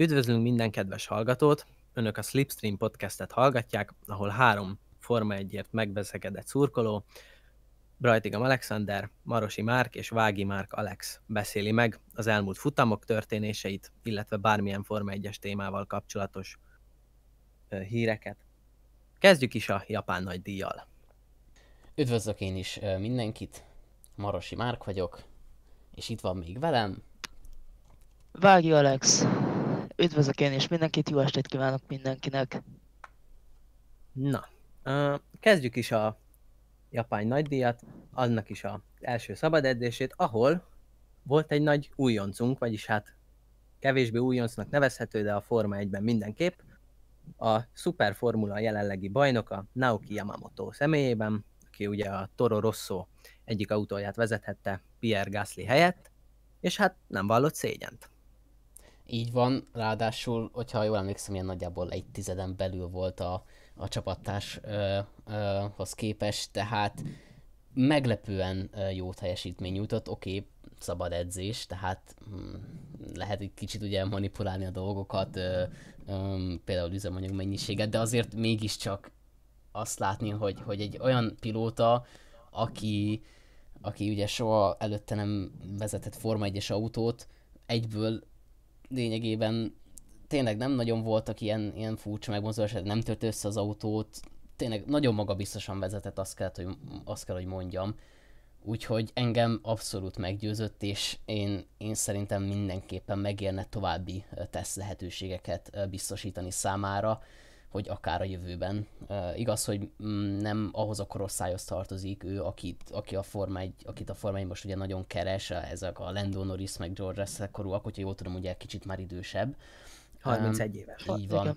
Üdvözlünk minden kedves hallgatót! Önök a Slipstream podcastet hallgatják, ahol három Forma 1-ért megvezekedett szurkoló, Brajtigam Alexander, Marosi Márk és Vági Márk Alex beszéli meg az elmúlt futamok történéseit, illetve bármilyen Forma 1-es témával kapcsolatos híreket. Kezdjük is a japán nagy díjjal. Üdvözlök én is mindenkit, Marosi Márk vagyok, és itt van még velem. Vági Alex. Üdvözlök én is mindenkit, jó estét kívánok mindenkinek. Na, kezdjük is a japán nagydíjat, annak is az első szabad edzését, ahol volt egy nagy újoncunk, vagyis hát kevésbé újoncnak nevezhető, de a Forma 1-ben mindenképp, a Super Formula jelenlegi bajnoka Naoki Yamamoto személyében, aki ugye a Toro Rosso egyik autóját vezethette Pierre Gasly helyett, és hát nem vallott szégyent. Így van, ráadásul, hogyha jól emlékszem, ilyen nagyjából egy tizeden belül volt a, a csapattárshoz képest, tehát meglepően jó teljesítmény nyújtott, oké, okay, szabad edzés, tehát hm, lehet egy kicsit ugye manipulálni a dolgokat, például üzemanyag mennyiséget, de azért mégiscsak azt látni, hogy, hogy egy olyan pilóta, aki, aki ugye soha előtte nem vezetett Forma 1-es autót, egyből lényegében tényleg nem nagyon voltak ilyen, ilyen furcsa megmozdulások, nem tört össze az autót, tényleg nagyon magabiztosan vezetett, azt kell, hogy, azt kell, hogy mondjam. Úgyhogy engem abszolút meggyőzött, és én, én szerintem mindenképpen megérne további teszt lehetőségeket biztosítani számára, hogy akár a jövőben. Uh, igaz, hogy mm, nem ahhoz a korosztályhoz tartozik ő, akit, aki a Forma 1, akit a Forma 1 most ugye nagyon keres, ezek a Lando Norris meg George Russell korúak, hogyha jól tudom, ugye kicsit már idősebb. 31 éves. Így van.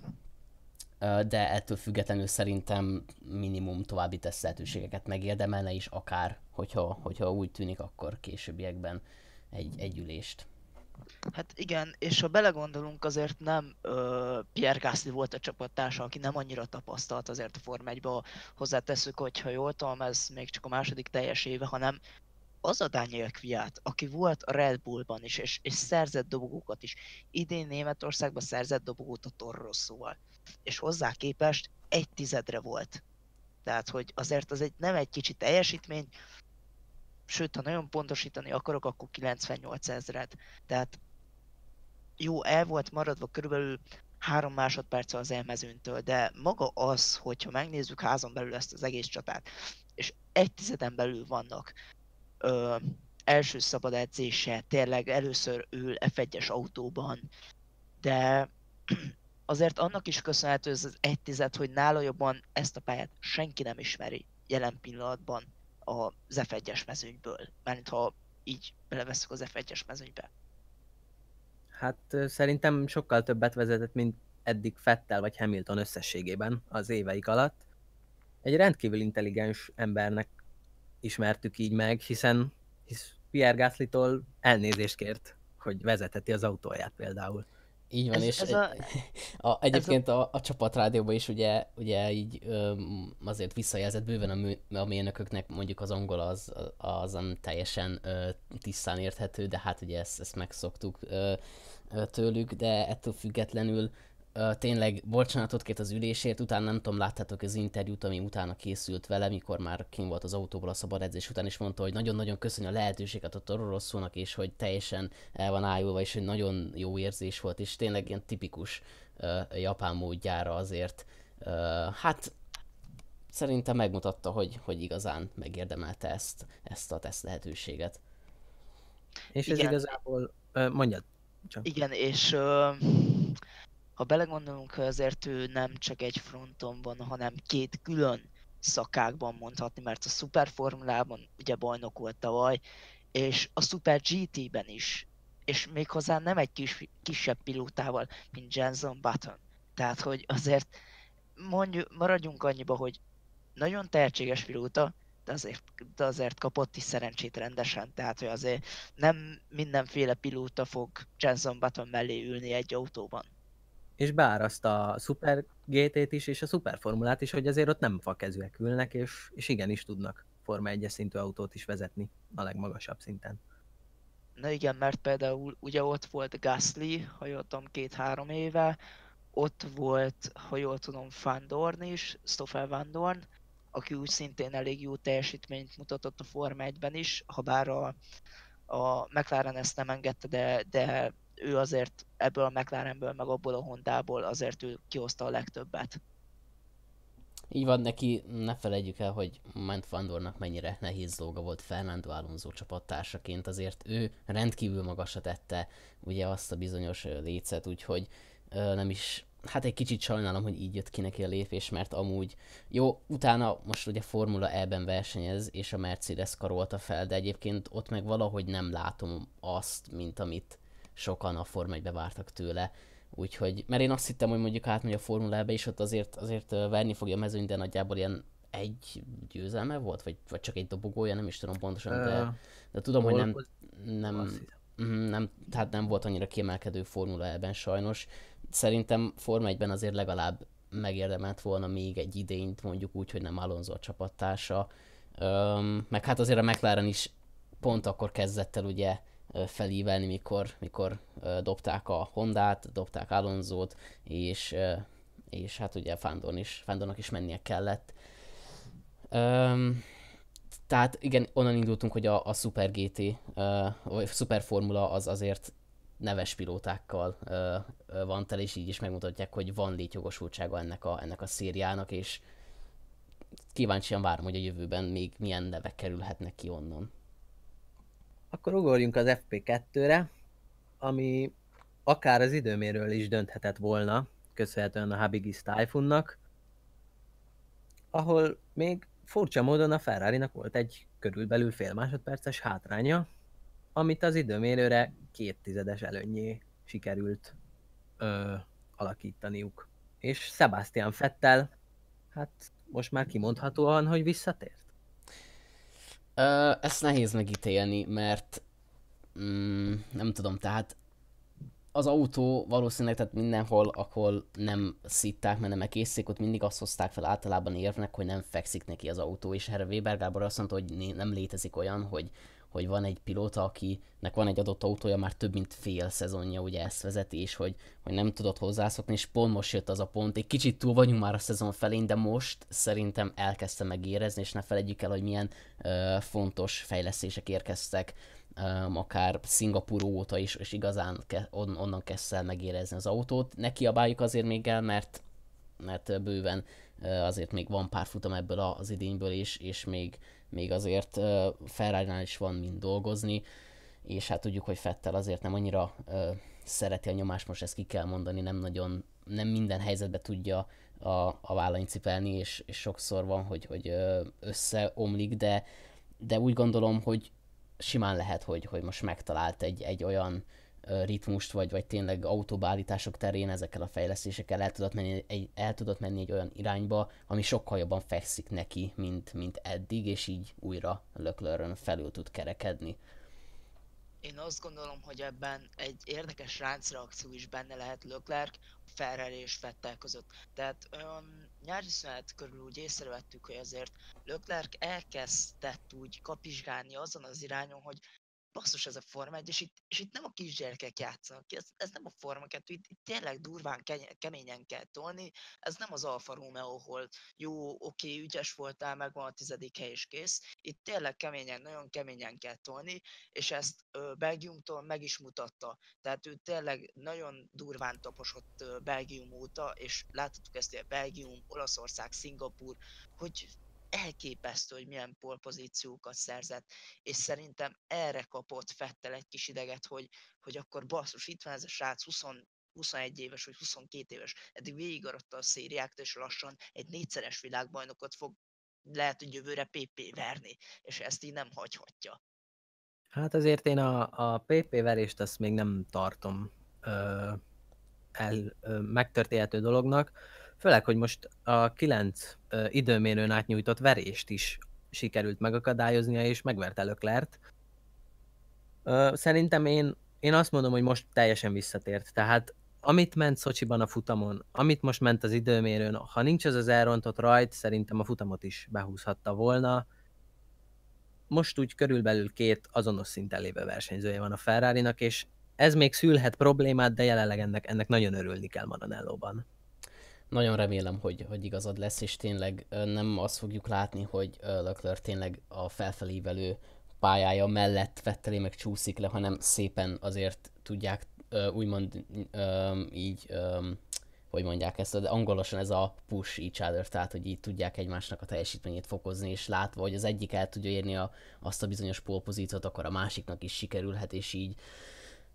Uh, de ettől függetlenül szerintem minimum további teszt lehetőségeket megérdemelne is, akár, hogyha, hogyha úgy tűnik, akkor későbbiekben egy, egy ülést. Hát igen, és ha belegondolunk, azért nem ö, Pierre Gasly volt a csapattársa, aki nem annyira tapasztalt azért a Form 1 hozzáteszük, hogyha jól tudom, ez még csak a második teljes éve, hanem az a Daniel Kviat, aki volt a Red Bullban is, és, és szerzett dobogókat is. Idén Németországban szerzett dobogót a Torrosszóval. És hozzá képest egy tizedre volt. Tehát, hogy azért az egy, nem egy kicsi teljesítmény, sőt, ha nagyon pontosítani akarok, akkor 98 ezred. Tehát jó, el volt maradva körülbelül három másodperc az elmezőntől, de maga az, hogyha megnézzük házon belül ezt az egész csatát, és egy tizeden belül vannak ö, első szabad edzése, tényleg először ül F1-es autóban, de azért annak is köszönhető ez az egy tized, hogy nála jobban ezt a pályát senki nem ismeri jelen pillanatban az F1-es mezőnyből, mert ha így beleveszünk az F1-es mezőnybe. Hát szerintem sokkal többet vezetett, mint eddig Fettel vagy Hamilton összességében az éveik alatt. Egy rendkívül intelligens embernek ismertük így meg, hiszen hisz Pierre Gasly-tól elnézést kért, hogy vezeteti az autóját például. Így van, ez, és ez egy, a, a, egyébként a, a, a csapatrádióban is ugye, ugye így ö, azért visszajelzett bőven a, mű, a mérnököknek mondjuk az angol az, az nem teljesen ö, tisztán érthető, de hát ugye ezt, ezt megszoktuk ö, ö, tőlük, de ettől függetlenül Uh, tényleg bocsánatot kért az ülésért, utána nem tudom, láttátok az interjút, ami utána készült vele, mikor már kim volt az autóból a szabad edzés után, és mondta, hogy nagyon-nagyon köszönjük a lehetőséget a Toro és hogy teljesen el van ájulva, és hogy nagyon jó érzés volt, és tényleg ilyen tipikus uh, japán módjára azért, uh, hát szerintem megmutatta, hogy, hogy igazán megérdemelte ezt, ezt a teszt lehetőséget. És ez Igen. igazából, uh, mondjad csak. Igen, és uh ha belegondolunk, azért ő nem csak egy fronton van, hanem két külön szakákban mondhatni, mert a szuperformulában ugye bajnok volt tavaly, és a Super GT-ben is, és méghozzá nem egy kis, kisebb pilótával, mint Jenson Button. Tehát, hogy azért mondjuk, maradjunk annyiba, hogy nagyon tehetséges pilóta, de azért, de azért kapott is szerencsét rendesen, tehát hogy azért nem mindenféle pilóta fog Jenson Button mellé ülni egy autóban és beáraszta a Super GT-t is, és a Super Formulát is, hogy azért ott nem fakezűek ülnek, és, és igenis tudnak Forma 1 szintű autót is vezetni a legmagasabb szinten. Na igen, mert például ugye ott volt Gasly, ha jól tudom, két-három éve, ott volt, ha jól tudom, Van Dorn is, Stoffel Van Dorn, aki úgy szintén elég jó teljesítményt mutatott a Forma 1-ben is, ha bár a, a McLaren ezt nem engedte, de, de ő azért ebből a McLarenből, meg abból a Hondából azért ő kihozta a legtöbbet. Így van, neki ne felejtjük el, hogy Ment Vandornak mennyire nehéz dolga volt Fernando Alonso csapattársaként, azért ő rendkívül magasra tette ugye azt a bizonyos lécet, úgyhogy ö, nem is hát egy kicsit sajnálom, hogy így jött ki neki a lépés, mert amúgy jó, utána most ugye Formula E-ben versenyez, és a Mercedes karolta fel, de egyébként ott meg valahogy nem látom azt, mint amit sokan a Forma 1 vártak tőle. Úgyhogy, mert én azt hittem, hogy mondjuk átmegy a Formula és ott azért, azért verni fogja a mezőny, de nagyjából ilyen egy győzelme volt, vagy, vagy csak egy dobogója, nem is tudom pontosan, de, de tudom, hogy nem, nem, mhm, nem, tehát nem volt annyira kiemelkedő Formula E-ben sajnos. Szerintem Forma 1-ben azért legalább megérdemelt volna még egy idényt, mondjuk úgy, hogy nem Alonso a csapattársa. Öm, meg hát azért a McLaren is pont akkor kezdett el ugye felívelni, mikor, mikor dobták a Hondát, dobták Alonzót, és, és hát ugye Fandon is, Fandonnak is mennie kellett. Um, tehát igen, onnan indultunk, hogy a, a Super GT, uh, vagy Super Formula az azért neves pilótákkal uh, van tel, és így is megmutatják, hogy van létjogosultsága ennek a, ennek a szériának, és kíváncsian várom, hogy a jövőben még milyen nevek kerülhetnek ki onnan. Akkor ugorjunk az FP2-re, ami akár az időméről is dönthetett volna, köszönhetően a Habigis Typhoonnak, ahol még furcsa módon a ferrari volt egy körülbelül fél másodperces hátránya, amit az időmérőre két tizedes előnyé sikerült ö, alakítaniuk. És Sebastian Fettel, hát most már kimondhatóan, hogy visszatért. Ö, ezt nehéz megítélni, mert mm, nem tudom, tehát az autó valószínűleg tehát mindenhol, ahol nem szitták, mert nem készítik, ott mindig azt hozták fel általában érvnek, hogy nem fekszik neki az autó, és erre Weber Gábor azt mondta, hogy nem létezik olyan, hogy hogy van egy pilóta, akinek van egy adott autója, már több mint fél szezonja ugye ezt vezeti, és hogy, hogy nem tudott hozzászokni, és pont most jött az a pont. Egy kicsit túl vagyunk már a szezon felén, de most szerintem elkezdte megérezni, és ne felejtjük el, hogy milyen uh, fontos fejlesztések érkeztek um, akár Szingapur óta is, és igazán ke- on- onnan kezdte el megérezni az autót. Ne kiabáljuk azért még el, mert, mert bőven azért még van pár futam ebből az idényből is, és még még azért ferrari is van mind dolgozni, és hát tudjuk, hogy Fettel azért nem annyira szereti a nyomást, most ezt ki kell mondani, nem nagyon, nem minden helyzetbe tudja a, a vállain cipelni, és, és sokszor van, hogy, hogy összeomlik, de, de úgy gondolom, hogy simán lehet, hogy, hogy most megtalált egy, egy olyan ritmust, vagy, vagy tényleg autóbálítások terén ezekkel a fejlesztésekkel el tudott, menni egy, el tudott menni egy olyan irányba, ami sokkal jobban fekszik neki, mint, mint eddig, és így újra Löklerön felül tud kerekedni. Én azt gondolom, hogy ebben egy érdekes ráncreakció is benne lehet Leclerc, Ferrari és Vettel között. Tehát um, nyári szünet körül úgy észrevettük, hogy azért Leclerc elkezdett úgy kapizsgálni azon az irányon, hogy basszus ez a Forma 1, és itt, és itt nem a kisgyerekek játszanak ki, ez, ez nem a Forma 2, itt, itt tényleg durván keményen kell tolni, ez nem az Alfa Romeo, ahol jó, oké, ügyes voltál, megvan a tizedik hely és kész, itt tényleg keményen, nagyon keményen kell tolni, és ezt ö, Belgiumtól meg is mutatta, tehát ő tényleg nagyon durván taposott ö, Belgium óta, és láthatjuk ezt, hogy Belgium, Olaszország, Szingapur, hogy elképesztő, hogy milyen polpozíciókat szerzett, és szerintem erre kapott Fettel egy kis ideget, hogy, hogy akkor basszus, itt van ez a srác 20, 21 éves vagy 22 éves, eddig végigaradta a szériákat, és lassan egy négyszeres világbajnokot fog lehet, hogy jövőre PP verni, és ezt így nem hagyhatja. Hát azért én a, a PP verést azt még nem tartom ö, el ö, megtörténhető dolognak. Főleg, hogy most a kilenc időmérőn átnyújtott verést is sikerült megakadályoznia, és megverte Löklert. Szerintem én, én azt mondom, hogy most teljesen visszatért. Tehát amit ment Szocsiban a futamon, amit most ment az időmérőn, ha nincs az az elrontott rajt, szerintem a futamot is behúzhatta volna. most úgy körülbelül két azonos szinten lévő versenyzője van a ferrari és ez még szülhet problémát, de jelenleg ennek, ennek nagyon örülni kell Maranellóban. Nagyon remélem, hogy, hogy igazad lesz, és tényleg nem azt fogjuk látni, hogy Leclerc tényleg a felfelévelő pályája mellett Vettelé meg csúszik le, hanem szépen azért tudják úgymond így hogy mondják ezt, de angolosan ez a push each other, tehát hogy így tudják egymásnak a teljesítményét fokozni, és látva, hogy az egyik el tudja érni a, azt a bizonyos polpozíciót, akkor a másiknak is sikerülhet, és így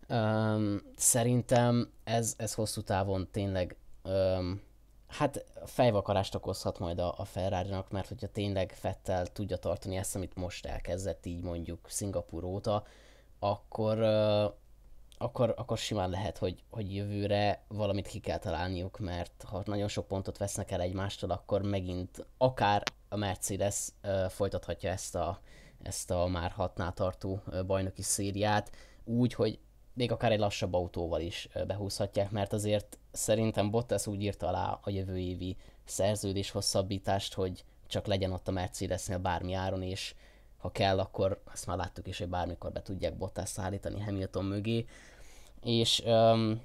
um, szerintem ez, ez hosszú távon tényleg um, hát fejvakarást okozhat majd a, a ferrari mert hogyha tényleg Fettel tudja tartani ezt, amit most elkezdett így mondjuk Szingapur óta, akkor uh, akkor, akkor simán lehet, hogy, hogy jövőre valamit ki kell találniuk, mert ha nagyon sok pontot vesznek el egymástól, akkor megint akár a Mercedes uh, folytathatja ezt a, ezt a már hatnál tartó bajnoki szériát, úgy, hogy még akár egy lassabb autóval is behúzhatják, mert azért szerintem Bottas úgy írta alá a jövő évi szerződés hosszabbítást, hogy csak legyen ott a Mercedesnél bármi áron, és ha kell, akkor azt már láttuk is, hogy bármikor be tudják Bottas szállítani Hamilton mögé, és um,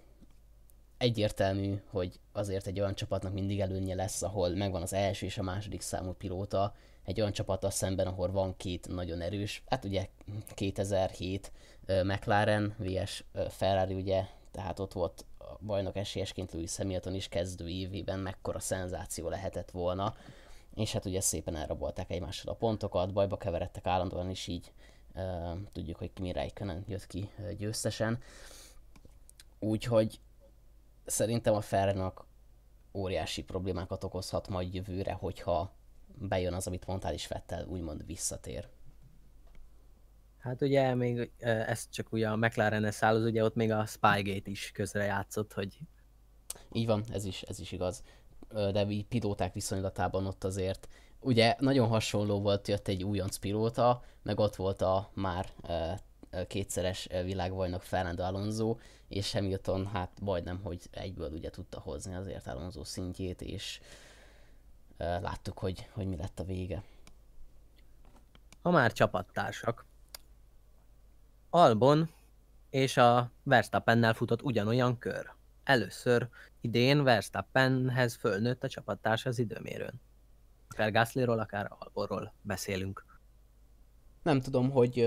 egyértelmű, hogy azért egy olyan csapatnak mindig előnye lesz, ahol megvan az első és a második számú pilóta, egy olyan csapattal szemben, ahol van két nagyon erős, hát ugye 2007 uh, McLaren vs Ferrari ugye, tehát ott volt a bajnok esélyesként Lewis Hamilton is kezdő évében, mekkora szenzáció lehetett volna, és hát ugye szépen elrabolták egymással a pontokat, bajba keveredtek állandóan, és így uh, tudjuk, hogy Kimi Räikkönen jött ki győztesen. Úgyhogy szerintem a Ferrari-nak óriási problémákat okozhat majd jövőre, hogyha bejön az, amit mondtál is Fettel, úgymond visszatér. Hát ugye még ez csak ugye a McLaren száll, az ugye ott még a Spygate is közre játszott, hogy... Így van, ez is, ez is igaz de pilóták viszonylatában ott azért ugye nagyon hasonló volt, jött egy újonc pilóta, meg ott volt a már kétszeres világbajnok Fernando Alonso, és Hamilton hát majdnem, hogy egyből ugye tudta hozni azért Alonso szintjét, és láttuk, hogy, hogy mi lett a vége. Ha már csapattársak, Albon és a Verstappennel futott ugyanolyan kör. Először idén Verstappenhez fölnőtt a csapattárs az időmérőn. Akár Gaslyról, akár Alborról beszélünk. Nem tudom, hogy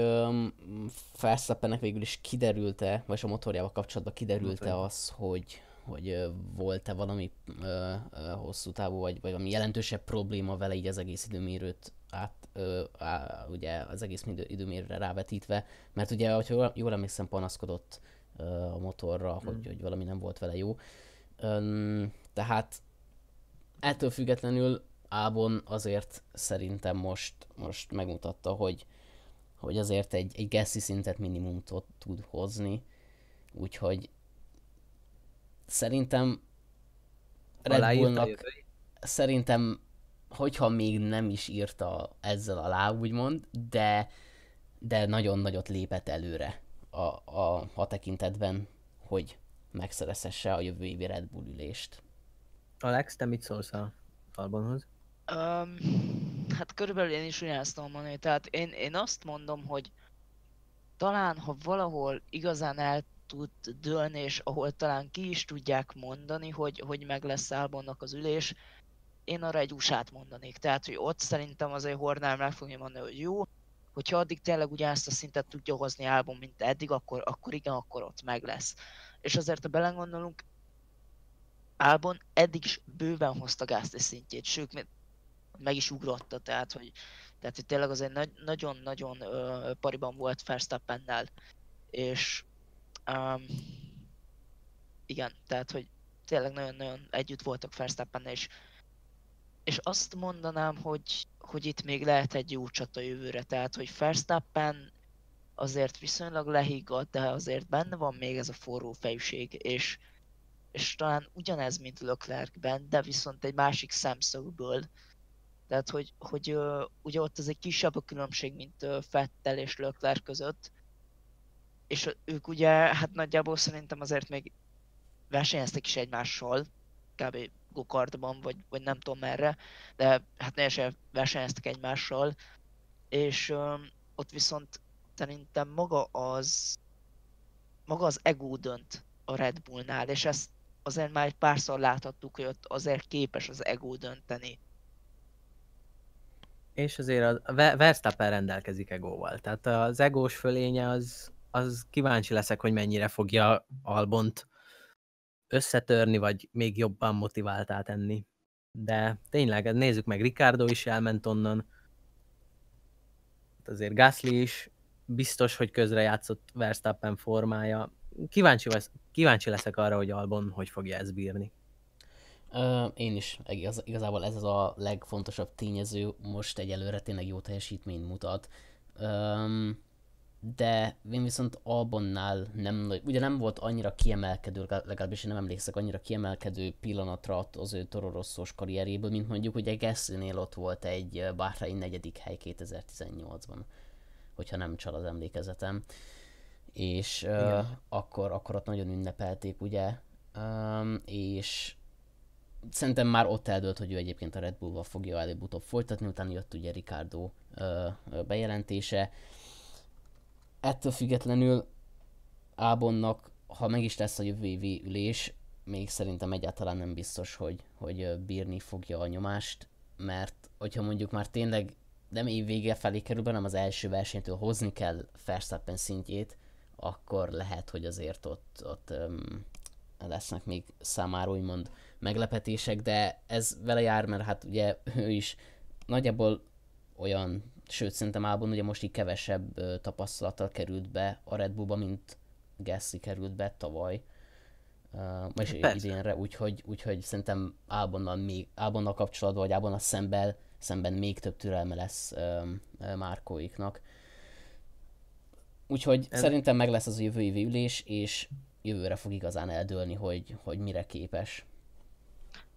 Verstappennek végül is kiderült-e, vagy a motorjával kapcsolatban kiderült-e az, hogy, hogy volt-e valami uh, uh, hosszú távú, vagy, vagy valami jelentősebb probléma vele így az egész időmérőt át, uh, á, ugye az egész időmérőre rávetítve, mert ugye, hogyha jól, jól emlékszem, panaszkodott uh, a motorra, mm. hogy, hogy valami nem volt vele jó. Um, tehát ettől függetlenül Ábon azért szerintem most, most megmutatta, hogy, hogy azért egy, egy Gassi szintet minimum tud hozni, úgyhogy szerintem Red Bullnak szerintem, hogyha még nem is írta ezzel alá, úgymond, de, de nagyon nagyot lépett előre a, a, a tekintetben, hogy megszerezhesse a jövő évi Red Bull ülést. Alex, te mit szólsz a Albonhoz? Um, hát körülbelül én is ugyanezt tudom mondani, tehát én, én azt mondom, hogy talán ha valahol igazán el tud dőlni, és ahol talán ki is tudják mondani, hogy, hogy meg lesz Albonnak az ülés, én arra egy usa mondanék. Tehát, hogy ott szerintem azért Hornál meg fogja mondani, hogy jó, hogyha addig tényleg ugyanezt a szintet tudja hozni Albon, mint eddig, akkor, akkor igen, akkor ott meg lesz és azért, ha belegondolunk, Albon eddig is bőven hozta Gasly szintjét, sőt, meg is ugrotta, tehát hogy, tehát, hogy tényleg azért nagy, nagyon-nagyon pariban volt Verstappennel, és um, igen, tehát hogy tényleg nagyon-nagyon együtt voltak Verstappennel, és, és azt mondanám, hogy, hogy itt még lehet egy jó csata jövőre, tehát hogy Verstappen azért viszonylag lehiggadt, de azért benne van még ez a forró fejűség, és, és talán ugyanez, mint Leclercben, de viszont egy másik szemszögből. Tehát, hogy, hogy uh, ugye ott az egy kisebb a különbség, mint uh, Fettel és Leclerc között, és ők ugye, hát nagyjából szerintem azért még versenyeztek is egymással, kb. gokartban, vagy, vagy nem tudom merre, de hát ne versenyeztek egymással, és ott viszont szerintem maga az maga az ego dönt a Red Bullnál, és ezt azért már egy párszor láthattuk, hogy ott azért képes az ego dönteni. És azért a Verstappen rendelkezik egóval. Tehát az egós fölénye az, az kíváncsi leszek, hogy mennyire fogja Albont összetörni, vagy még jobban motiváltá tenni. De tényleg, nézzük meg, Ricardo is elment onnan. Hát azért Gasly is biztos, hogy közrejátszott Verstappen formája. Kíváncsi, lesz, kíváncsi leszek arra, hogy Albon hogy fogja ezt bírni. Uh, én is, igaz, igazából ez az a legfontosabb tényező, most egyelőre tényleg jó teljesítményt mutat. Um, de én viszont Albonnál nem, ugye nem volt annyira kiemelkedő, legalábbis én nem emlékszek annyira kiemelkedő pillanatra az ő Tororosszos karrieréből, mint mondjuk ugye Gasly-nél ott volt egy Bahrain negyedik hely 2018-ban, hogyha nem csal az emlékezetem. És uh, akkor, akkor ott nagyon ünnepelték, ugye, um, és szerintem már ott eldőlt, hogy ő egyébként a Red Bull-val fogja előbb-utóbb folytatni, utána jött ugye Ricardo uh, bejelentése, ettől függetlenül Ábonnak, ha meg is lesz a jövő évi ülés, még szerintem egyáltalán nem biztos, hogy, hogy bírni fogja a nyomást, mert hogyha mondjuk már tényleg nem év vége felé kerül hanem az első versenytől hozni kell Verstappen szintjét, akkor lehet, hogy azért ott, ott um, lesznek még számára úgymond meglepetések, de ez vele jár, mert hát ugye ő is nagyjából olyan sőt szerintem Albon ugye most így kevesebb tapasztalattal került be a Red Bullba, mint Gasly került be tavaly. Uh, és idénre, úgyhogy, úgyhogy szerintem Albonnal, még, Albonnal kapcsolatban, vagy Albonnal szemben, szemben még több türelme lesz um, Márkóiknak. Úgyhogy Ez... szerintem meg lesz az a jövő évi ülés, és jövőre fog igazán eldőlni, hogy, hogy mire képes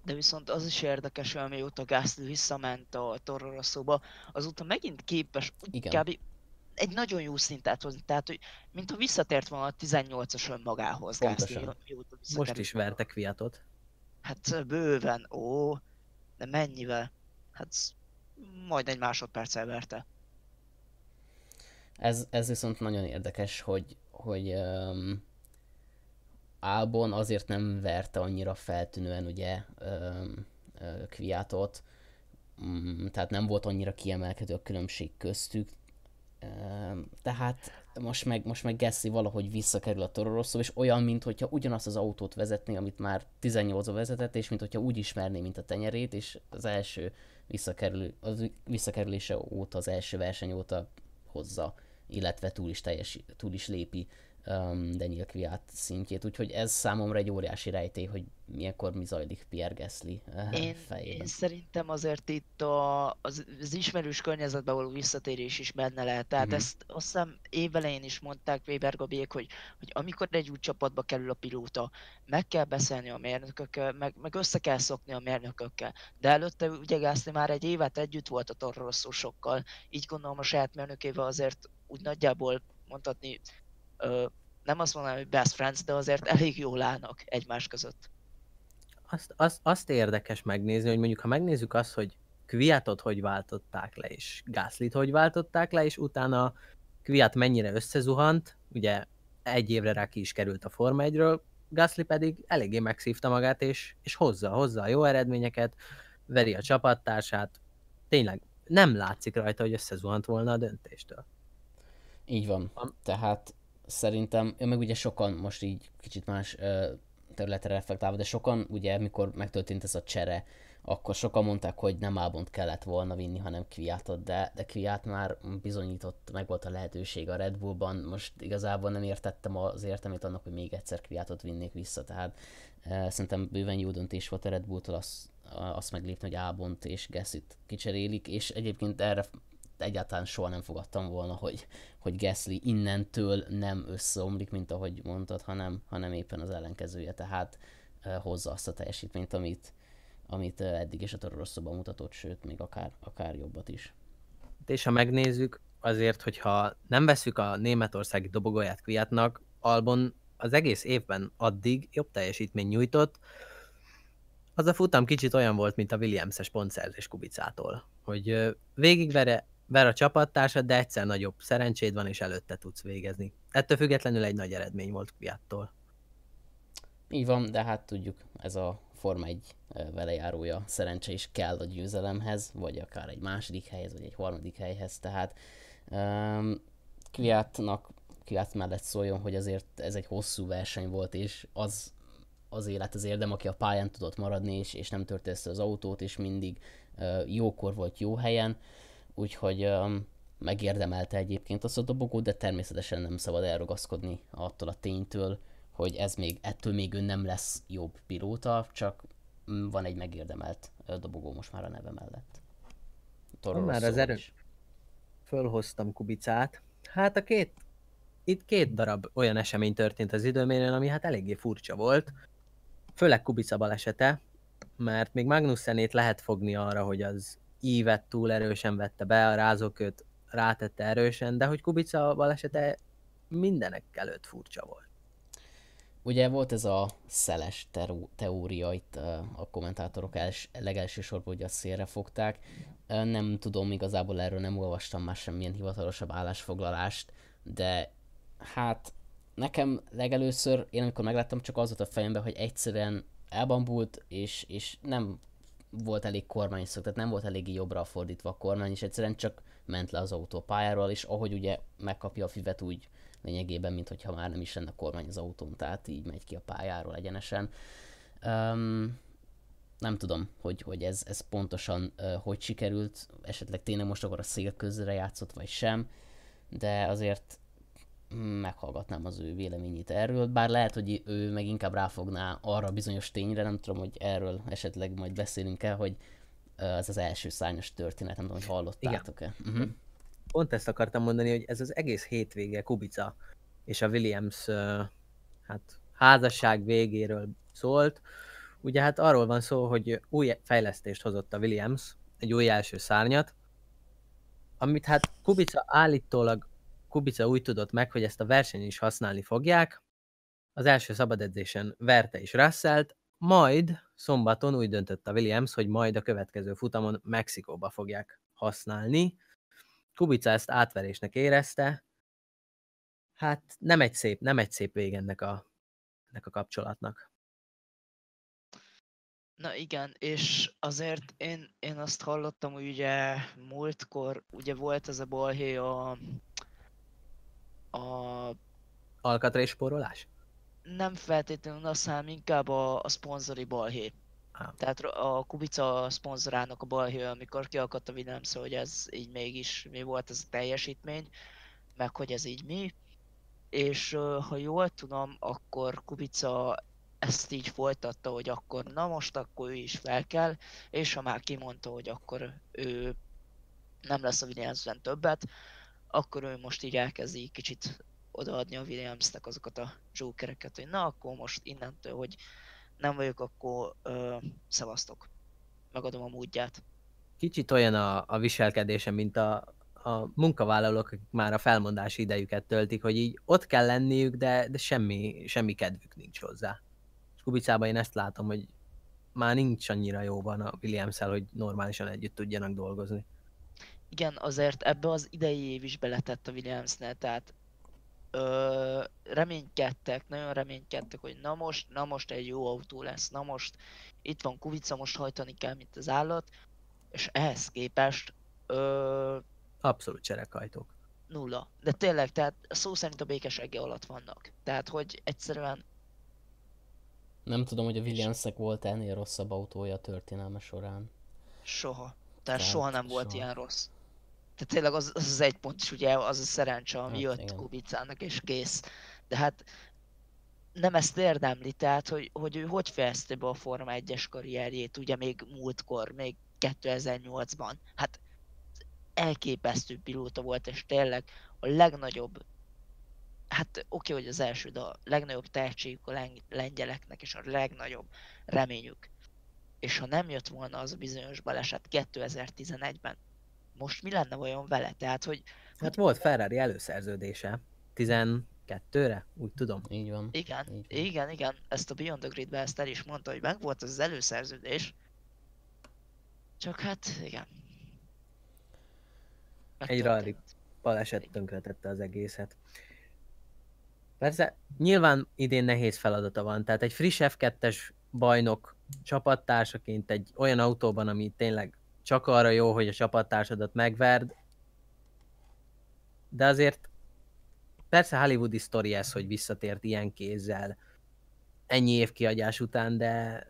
de viszont az is érdekes, hogy amióta Gasly visszament a Toro Rosso-ba, azóta megint képes Igen. kb. egy nagyon jó szintet hozni, tehát hogy mintha visszatért volna a 18-as önmagához Gasly, Most is verte Kviatot. Hát bőven, ó, de mennyivel? Hát majd egy másodperccel verte. Ez, ez viszont nagyon érdekes, hogy, hogy um, Albon azért nem verte annyira feltűnően ugye Kviatot, mm, tehát nem volt annyira kiemelkedő a különbség köztük, tehát most meg, most meg Gasly valahogy visszakerül a Toro és olyan, mint hogyha ugyanazt az autót vezetné, amit már 18 a vezetett, és mint hogyha úgy ismerné, mint a tenyerét, és az első visszakerül, az visszakerülése óta, az első verseny óta hozza, illetve túl is, teljes, túl is lépi um, Daniel Kviat szintjét, úgyhogy ez számomra egy óriási rejtély, hogy milyenkor mi zajlik Pierre Gasly uh, én, fejében. Én szerintem azért itt a, az, az ismerős környezetbe való visszatérés is benne lehet. Tehát mm-hmm. ezt azt hiszem évelején is mondták Weber Gabiék, hogy, hogy amikor egy új csapatba kerül a pilóta, meg kell beszélni a mérnökökkel, meg, meg össze kell szokni a mérnökökkel. De előtte ugye Gasly már egy évet együtt volt a Toro így gondolom a saját mérnökével azért úgy nagyjából mondhatni nem azt mondanám, hogy best friends, de azért elég jól állnak egymás között. Azt, azt, azt érdekes megnézni, hogy mondjuk ha megnézzük azt, hogy Kviatot hogy váltották le, és Gaslit hogy váltották le, és utána Kviat mennyire összezuhant, ugye egy évre rá ki is került a Forma 1-ről, Gasly pedig eléggé megszívta magát, és, és hozza, hozza a jó eredményeket, veri a csapattársát, tényleg nem látszik rajta, hogy összezuhant volna a döntéstől. Így van. Tehát szerintem, meg ugye sokan most így kicsit más területre reflektálva, de sokan ugye, mikor megtörtént ez a csere, akkor sokan mondták, hogy nem Albont kellett volna vinni, hanem Kviatot, de, de Kviat már bizonyított, meg volt a lehetőség a Red Bullban, most igazából nem értettem az értelmét annak, hogy még egyszer Kviatot vinnék vissza, tehát e, szerintem bőven jó döntés volt a Red Bulltól azt, azt meglépni, hogy Albont és Gessit kicserélik, és egyébként erre egyáltalán soha nem fogadtam volna, hogy, hogy Gasly innentől nem összeomlik, mint ahogy mondtad, hanem, hanem éppen az ellenkezője, tehát uh, hozza azt a teljesítményt, amit, amit uh, eddig is a Toro mutatott, sőt, még akár, akár jobbat is. És ha megnézzük, azért, hogyha nem veszük a németországi dobogóját Kviatnak, Albon az egész évben addig jobb teljesítmény nyújtott, az a futam kicsit olyan volt, mint a Williams-es pontszerzés Kubicától, hogy végigvere ver a csapattársad, de egyszer nagyobb szerencséd van, és előtte tudsz végezni. Ettől függetlenül egy nagy eredmény volt Kviattól. Így van, de hát tudjuk, ez a Forma 1 velejárója szerencse is kell a győzelemhez, vagy akár egy második helyhez, vagy egy harmadik helyhez, tehát um, Kviatnak Kviat mellett szóljon, hogy azért ez egy hosszú verseny volt, és az az élet az érdem, aki a pályán tudott maradni, és, és nem törte össze az autót, és mindig uh, jókor volt jó helyen, úgyhogy um, megérdemelte egyébként azt a dobogót, de természetesen nem szabad elragaszkodni attól a ténytől, hogy ez még, ettől még ő nem lesz jobb pilóta, csak mm, van egy megérdemelt dobogó most már a neve mellett. Toro már az erő. Fölhoztam Kubicát. Hát a két, itt két darab olyan esemény történt az időmérőn, ami hát eléggé furcsa volt. Főleg Kubica balesete, mert még Magnussenét lehet fogni arra, hogy az ívet túl erősen vette be, a rázóköt rátette erősen, de hogy Kubica balesete mindenek előtt furcsa volt. Ugye volt ez a szeles teória itt a kommentátorok els, legelső sorban, hogy a szélre fogták. Nem tudom, igazából erről nem olvastam már semmilyen hivatalosabb állásfoglalást, de hát nekem legelőször, én amikor megláttam, csak az volt a fejemben, hogy egyszerűen elbambult, és, és nem volt elég kormányszög, tehát nem volt eléggé jobbra fordítva a kormány, és egyszerűen csak ment le az autó pályáról, és ahogy ugye megkapja a fivet, úgy lényegében, mint hogyha már nem is lenne a kormány az autón, tehát így megy ki a pályáról egyenesen. Um, nem tudom, hogy, hogy ez, ez pontosan uh, hogy sikerült, esetleg tényleg most akkor a szél közre játszott, vagy sem, de azért meghallgatnám az ő véleményét erről, bár lehet, hogy ő meg inkább ráfogná arra bizonyos tényre, nem tudom, hogy erről esetleg majd beszélünk el, hogy ez az első szárnyas történet, nem tudom, hogy hallottátok-e. Uh-huh. Pont ezt akartam mondani, hogy ez az egész hétvége Kubica és a Williams hát, házasság végéről szólt. Ugye hát arról van szó, hogy új fejlesztést hozott a Williams, egy új első szárnyat, amit hát Kubica állítólag Kubica úgy tudott meg, hogy ezt a versenyen is használni fogják. Az első szabadedzésen verte is russell majd szombaton úgy döntött a Williams, hogy majd a következő futamon Mexikóba fogják használni. Kubica ezt átverésnek érezte. Hát nem egy szép, nem egy szép vég ennek a, ennek a kapcsolatnak. Na igen, és azért én, én azt hallottam, hogy ugye múltkor ugye volt ez a balhé a a... Alkatrés spórolás? Nem feltétlenül azt, hanem inkább a, a szponzori balhé. Ah. Tehát a Kubica szponzorának a balhé, amikor kiakadt a Williams, hogy ez így mégis mi volt ez a teljesítmény, meg hogy ez így mi. És ha jól tudom, akkor Kubica ezt így folytatta, hogy akkor na most akkor ő is fel kell, és ha már kimondta, hogy akkor ő nem lesz a Williamsben többet, akkor ő most így elkezdi kicsit odaadni a Williamsnek azokat a jokereket, hogy na akkor most innentől, hogy nem vagyok, akkor ö, szevasztok. Megadom a módját. Kicsit olyan a, a viselkedése, mint a, a munkavállalók, akik már a felmondási idejüket töltik, hogy így ott kell lenniük, de, de semmi, semmi kedvük nincs hozzá. És én ezt látom, hogy már nincs annyira jóban a williams hogy normálisan együtt tudjanak dolgozni igen, azért ebbe az idei év is beletett a Williamsnél, tehát ö, reménykedtek, nagyon reménykedtek, hogy na most, na most egy jó autó lesz, na most itt van Kuvica, most hajtani kell, mint az állat, és ehhez képest ö, Abszolút cserekhajtók. Nulla. De tényleg, tehát szó szerint a békesege alatt vannak. Tehát, hogy egyszerűen... Nem tudom, hogy a Williamsnek volt ennél rosszabb autója a történelme során. Soha. Tehát, Tehát soha nem volt soha. ilyen rossz. Tehát tényleg az, az, az egy pont is ugye az a szerencse, ami hát, jött igen. Kubicának és kész. De hát nem ezt érdemli, tehát hogy, hogy ő hogy fejezte be a Forma 1-es karrierjét, ugye még múltkor, még 2008-ban. Hát elképesztő pilóta volt, és tényleg a legnagyobb, hát oké, okay, hogy az első, de a legnagyobb tehetségük a lengyeleknek, és a legnagyobb reményük. És ha nem jött volna az a bizonyos baleset 2011-ben, most mi lenne olyan vele? Tehát, hogy... Hát volt Ferrari előszerződése. 12-re, úgy tudom. Így van. Igen, Így van. igen, igen. Ezt a Beyond the Grid-be ezt el is mondta, hogy meg volt az, előszerződés. Csak hát, igen. egy rally baleset tönkretette az egészet. Persze, nyilván idén nehéz feladata van, tehát egy friss F2-es bajnok csapattársaként egy olyan autóban, ami tényleg csak arra jó, hogy a csapattársadat megverd, de azért persze hollywoodi sztori ez, hogy visszatért ilyen kézzel ennyi év kiadás után, de,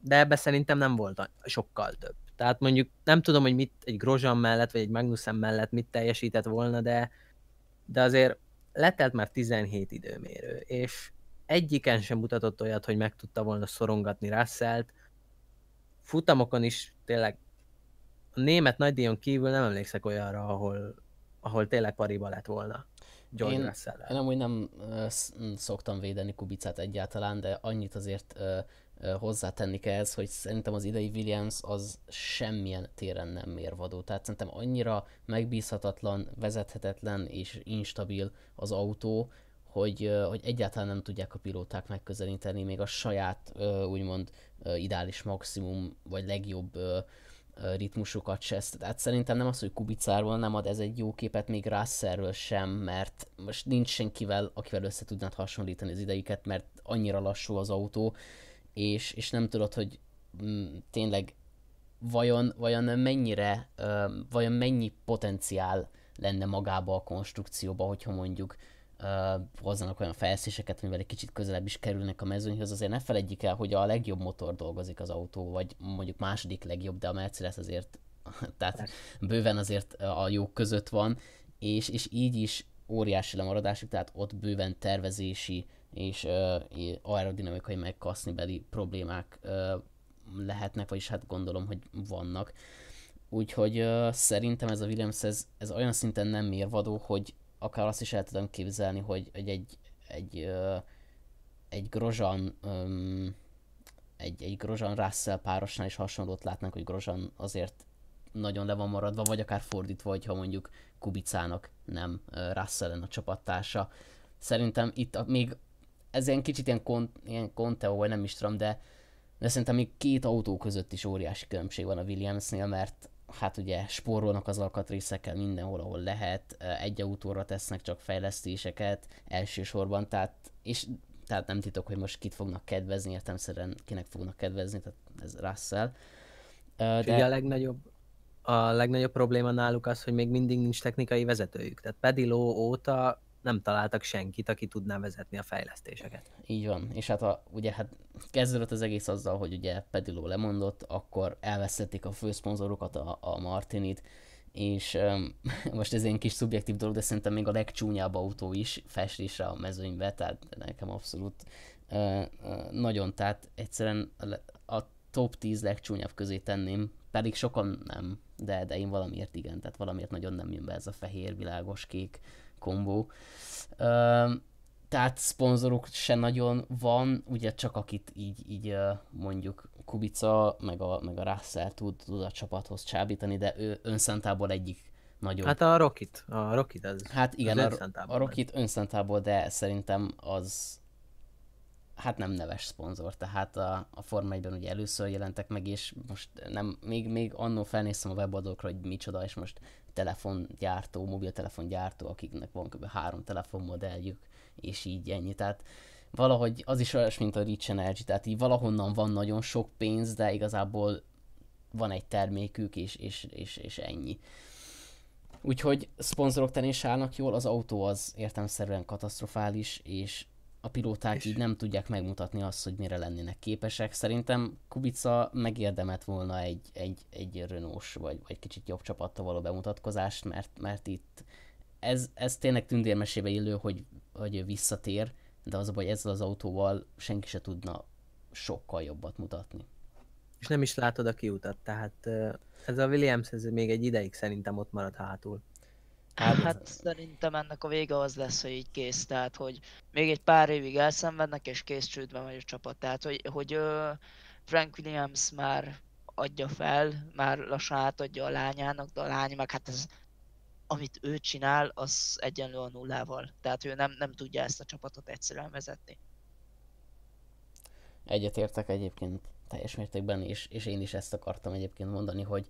de ebbe szerintem nem volt sokkal több. Tehát mondjuk nem tudom, hogy mit egy Grozan mellett, vagy egy Magnussen mellett mit teljesített volna, de, de azért letelt már 17 időmérő, és egyiken sem mutatott olyat, hogy meg tudta volna szorongatni Russellt. Futamokon is tényleg a német nagydíjon kívül nem emlékszek olyanra, ahol, ahol tényleg pariba lett volna. George én, én amúgy nem uh, szoktam védeni Kubicát egyáltalán, de annyit azért uh, hozzátenni kell ez, hogy szerintem az idei Williams az semmilyen téren nem mérvadó. Tehát szerintem annyira megbízhatatlan, vezethetetlen és instabil az autó, hogy, hogy egyáltalán nem tudják a pilóták megközelíteni még a saját úgymond ideális maximum vagy legjobb ritmusokat se. Tehát szerintem nem az, hogy Kubicáról nem ad ez egy jó képet, még Russellről sem, mert most nincs senkivel, akivel össze tudnád hasonlítani az ideiket, mert annyira lassú az autó, és, és nem tudod, hogy mm, tényleg vajon, vajon mennyire, uh, vajon mennyi potenciál lenne magába a konstrukcióba, hogyha mondjuk uh, hozzanak olyan fejlesztéseket, amivel egy kicsit közelebb is kerülnek a mezőnyhöz, azért ne felejtjük el, hogy a legjobb motor dolgozik az autó, vagy mondjuk második legjobb, de a Mercedes azért, tehát bőven azért a jók között van, és, és így is óriási lemaradásuk, tehát ott bőven tervezési és uh, aerodinamikai meg beli problémák uh, lehetnek, vagyis hát gondolom, hogy vannak. Úgyhogy uh, szerintem ez a Williams, ez, ez olyan szinten nem mérvadó, hogy akár azt is el tudom képzelni, hogy, hogy egy, egy, egy Grozan egy, egy Grozan Russell párosnál is hasonlót látnánk, hogy Grozan azért nagyon le van maradva, vagy akár fordítva, hogyha mondjuk Kubicának nem Russell a csapattársa. Szerintem itt a, még ez ilyen kicsit ilyen, kont, ilyen Conteo, vagy nem is tudom, de, de szerintem még két autó között is óriási különbség van a Williamsnél, mert hát ugye spórolnak az alkatrészekkel mindenhol, ahol lehet, egy autóra tesznek csak fejlesztéseket elsősorban, tehát, és tehát nem titok, hogy most kit fognak kedvezni, értemszerűen kinek fognak kedvezni, tehát ez Russell. De... a legnagyobb, a legnagyobb probléma náluk az, hogy még mindig nincs technikai vezetőjük. Tehát Pediló óta nem találtak senkit, aki tudná vezetni a fejlesztéseket. Így van, és hát a, ugye hát kezdődött az egész azzal, hogy ugye Pediló lemondott, akkor elvesztették a főszponzorokat, a, a Martinit, és um, most ez egy kis szubjektív dolog, de szerintem még a legcsúnyább autó is festésre a mezőnybe, tehát nekem abszolút uh, uh, nagyon, tehát egyszerűen a top 10 legcsúnyább közé tenném, pedig sokan nem, de, de én valamiért igen, tehát valamiért nagyon nem jön be ez a fehér, világos, kék kombó. Tehát szponzorok se nagyon van, ugye csak akit így, így mondjuk Kubica, meg a, meg a Russell tud, tud a csapathoz csábítani, de ő önszentából egyik nagyon... Hát a Rocket, a Rocket az Hát igen, az a, a Rocket önszentából, de szerintem az hát nem neves szponzor, tehát a, a Forma 1 ugye először jelentek meg, és most nem, még, még annó felnéztem a weboldalokra, hogy micsoda, és most telefongyártó, mobiltelefongyártó, akiknek van kb. három telefonmodelljük, és így ennyi. Tehát valahogy az is olyas, mint a Rich Energy, tehát így valahonnan van nagyon sok pénz, de igazából van egy termékük, és, és, és, és ennyi. Úgyhogy szponzorok terén állnak jól, az autó az értelmszerűen katasztrofális, és a pilóták és... így nem tudják megmutatni azt, hogy mire lennének képesek. Szerintem Kubica megérdemelt volna egy, egy, egy Renault-s vagy, vagy kicsit jobb csapattal való bemutatkozást, mert, mert itt ez, ez tényleg tündérmesébe illő, hogy, hogy visszatér, de az a baj, ezzel az autóval senki se tudna sokkal jobbat mutatni. És nem is látod a kiutat, tehát ez a Williams ez még egy ideig szerintem ott marad hátul. Hát, hát szerintem ennek a vége az lesz, hogy így kész, tehát hogy még egy pár évig elszenvednek, és kész csődben vagy a csapat. Tehát, hogy, hogy Frank Williams már adja fel, már lassan átadja a lányának, de a lány meg hát ez, amit ő csinál, az egyenlő a nullával. Tehát ő nem, nem tudja ezt a csapatot egyszerűen vezetni. Egyetértek egyébként teljes mértékben, és, és én is ezt akartam egyébként mondani, hogy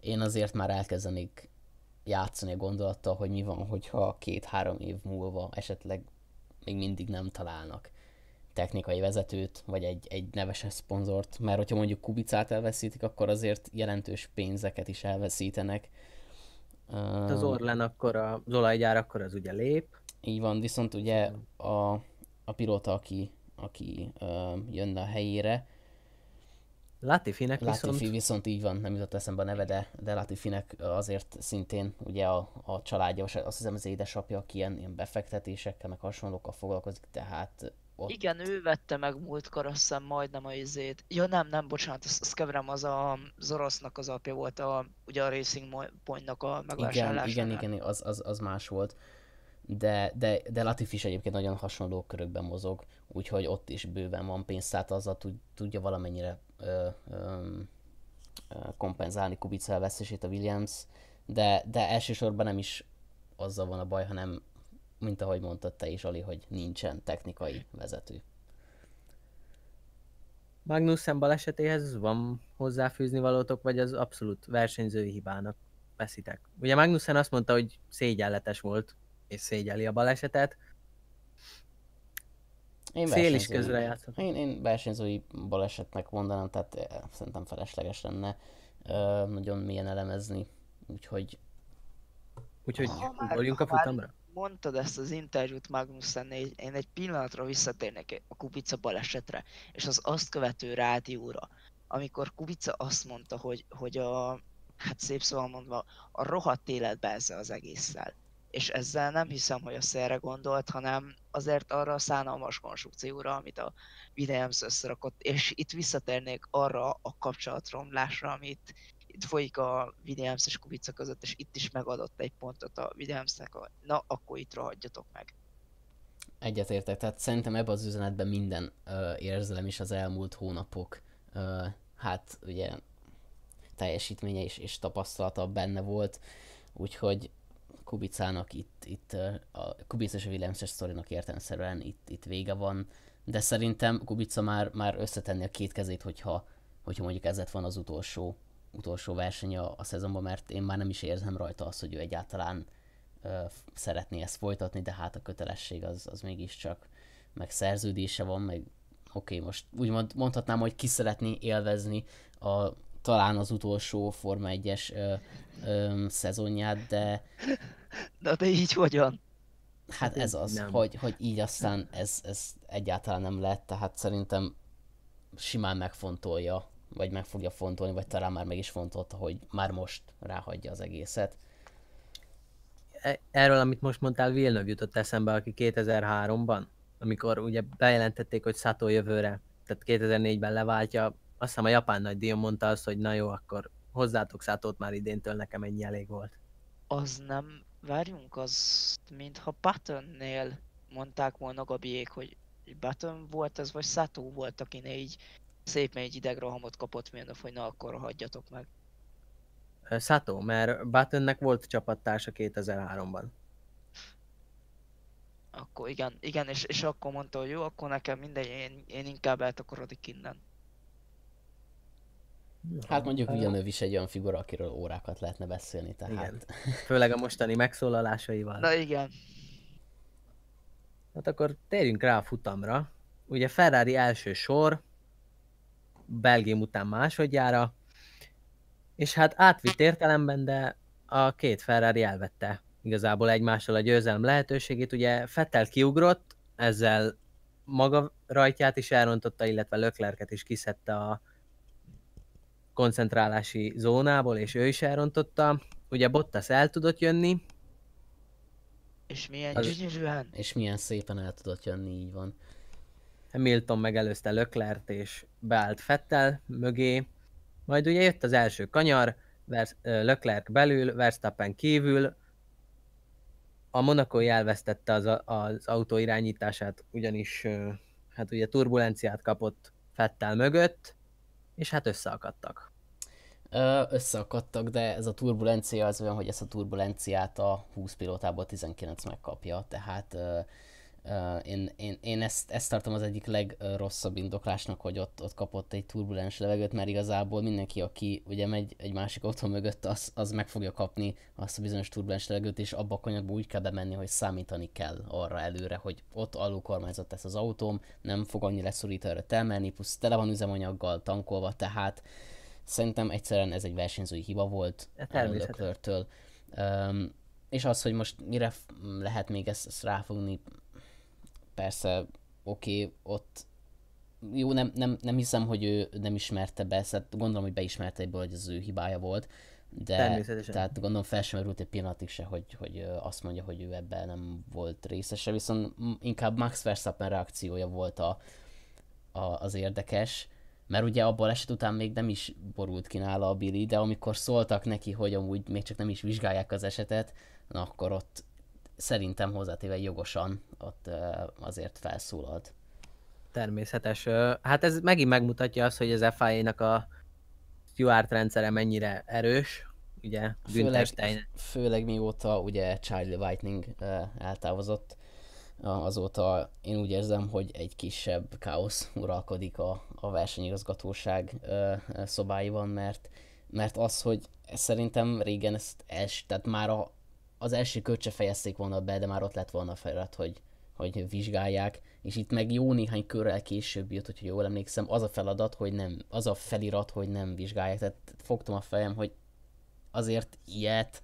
én azért már elkezdenék játszani a gondolattal, hogy mi van, hogyha két-három év múlva esetleg még mindig nem találnak technikai vezetőt, vagy egy, egy neveses szponzort, mert hogyha mondjuk Kubicát elveszítik, akkor azért jelentős pénzeket is elveszítenek. Az Orlen akkor, az olajgyár akkor az ugye lép. Így van, viszont ugye a, a pilóta, aki, aki uh, jönne a helyére, Latifinek Latifi viszont... viszont így van, nem jutott eszembe a neve, de, de Latifinek azért szintén ugye a, a családja, azt hiszem az édesapja, aki ilyen, ilyen befektetésekkel, meg hasonlókkal foglalkozik, tehát ott... Igen, ő vette meg múltkor, azt hiszem majdnem a izét. Ja nem, nem, bocsánat, azt, azt keverem, az a Zorosznak az apja volt, a, ugye a Racing Pointnak a megvásárlása. Igen, igen, igen, az, az, az más volt. De, de, de Latif is egyébként nagyon hasonló körökben mozog, úgyhogy ott is bőven van pénz, tehát azzal tud, tudja valamennyire ö, ö, kompenzálni Kubica elvesztését a Williams, de, de elsősorban nem is azzal van a baj, hanem mint ahogy mondtad te is, Ali, hogy nincsen technikai vezető. Magnussen balesetéhez van hozzáfűzni valótok, vagy az abszolút versenyzői hibának veszitek? Ugye Magnussen azt mondta, hogy szégyenletes volt, és szégyeli a balesetet. Én Szél is közre játszott. Én, én versenyzői balesetnek mondanám, tehát eh, szerintem felesleges lenne ö, nagyon mélyen elemezni, úgyhogy... Úgyhogy ugorjunk a futamra? mondtad ezt az interjút Magnussen, én egy pillanatra visszatérnék a Kubica balesetre, és az azt követő rádióra, amikor Kubica azt mondta, hogy, hogy a, hát szép szóval mondva, a rohadt életbe ezzel az egésszel. És ezzel nem hiszem, hogy a szerre gondolt, hanem azért arra a szánalmas konstrukcióra, amit a Williams összerakott. És itt visszatérnék arra a kapcsolatromlásra, amit itt folyik a Williams és Kubica között, és itt is megadott egy pontot a Williamsnek, a, na akkor itt rohadjatok meg. Egyetértek, tehát szerintem ebben az üzenetben minden uh, érzelem is az elmúlt hónapok, uh, hát ugye teljesítménye és, és tapasztalata benne volt, úgyhogy Kubicának itt, itt a Kubica és a Williams-es sztorinak értelmeszerűen itt, itt vége van, de szerintem Kubica már, már összetenni a két kezét, hogyha, hogyha mondjuk ez lett van az utolsó utolsó verseny a, szezonban, mert én már nem is érzem rajta azt, hogy ő egyáltalán ö, szeretné ezt folytatni, de hát a kötelesség az, az mégiscsak, meg szerződése van, meg oké, okay, most úgy mond, mondhatnám, hogy ki szeretné élvezni a, talán az utolsó Forma 1-es ö, ö, szezonját, de... Na de így hogyan? Hát ez az, hogy, hogy így aztán ez, ez egyáltalán nem lett, tehát szerintem simán megfontolja vagy meg fogja fontolni, vagy talán már meg is fontolta, hogy már most ráhagyja az egészet. E, erről, amit most mondtál, Villeneuve jutott eszembe, aki 2003-ban, amikor ugye bejelentették, hogy Sato jövőre, tehát 2004-ben leváltja, azt hiszem a japán nagy díjon mondta azt, hogy na jó, akkor hozzátok Szátót már idéntől, nekem ennyi elég volt. Az nem, várjunk, az mintha Buttonnél mondták volna Gabiék, hogy Button volt ez, vagy Sato volt, akinél így szép egy idegrohamot kapott Villeneuve, hogy na akkor hagyjatok meg. Sato, mert Buttonnek volt csapattársa 2003-ban. Akkor igen, igen és, és akkor mondta, hogy jó, akkor nekem minden, én, én inkább eltakarodik innen. Hát mondjuk Villeneuve is egy olyan figura, akiről órákat lehetne beszélni, tehát... Igen. Főleg a mostani megszólalásaival. Na igen. Hát akkor térjünk rá a futamra. Ugye Ferrari első sor, Belgium után másodjára, és hát átvitt értelemben, de a két Ferrari elvette igazából egymással a győzelem lehetőségét. Ugye Fettel kiugrott, ezzel maga rajtját is elrontotta, illetve Löklerket is kiszedte a koncentrálási zónából, és ő is elrontotta. Ugye Bottas el tudott jönni. És milyen az... gyönyörűen. És milyen szépen el tudott jönni, így van. Hamilton megelőzte Löklert és beállt Fettel mögé. Majd ugye jött az első kanyar, Leclerc belül, Verstappen kívül. A Monaco elvesztette az, az autó irányítását, ugyanis hát ugye turbulenciát kapott Fettel mögött, és hát összeakadtak. Összeakadtak, de ez a turbulencia az olyan, hogy ezt a turbulenciát a 20 pilótából 19 megkapja, tehát én, én, én ezt, ezt tartom az egyik legrosszabb indoklásnak, hogy ott, ott kapott egy turbulens levegőt, mert igazából mindenki, aki ugye megy egy másik autó mögött, az, az meg fogja kapni azt a bizonyos turbulens levegőt, és abba a kanyarba úgy kell bemenni, hogy számítani kell arra előre, hogy ott alulkormányzott lesz az autóm, nem fog annyi leszorítóra telmelni, plusz tele van üzemanyaggal tankolva, tehát szerintem egyszerűen ez egy versenyzői hiba volt Természetesen. Um, és az, hogy most mire lehet még ezt, ezt ráfogni, persze, oké, okay, ott jó, nem, nem, nem hiszem, hogy ő nem ismerte be, szóval gondolom, hogy beismerte egyből, hogy az ő hibája volt, de tehát gondolom fel sem merült egy pillanatig se, hogy, hogy azt mondja, hogy ő ebben nem volt részese, viszont inkább Max Verstappen reakciója volt a, a, az érdekes, mert ugye abból eset után még nem is borult ki nála a Billy, de amikor szóltak neki, hogy amúgy még csak nem is vizsgálják az esetet, na akkor ott szerintem hozzátéve jogosan ott azért felszólalt. Természetes. Hát ez megint megmutatja azt, hogy az FIA-nak a Stuart rendszere mennyire erős, ugye főleg, főleg mióta ugye Charlie Whiting eltávozott, azóta én úgy érzem, hogy egy kisebb káosz uralkodik a, a versenyigazgatóság szobáiban, mert, mert az, hogy szerintem régen ezt els, tehát már a, az első kört se fejezték volna be, de már ott lett volna a felirat, hogy, hogy vizsgálják, és itt meg jó néhány körrel később jött, hogyha jól emlékszem, az a feladat, hogy nem, az a felirat, hogy nem vizsgálják, tehát fogtam a fejem, hogy azért ilyet,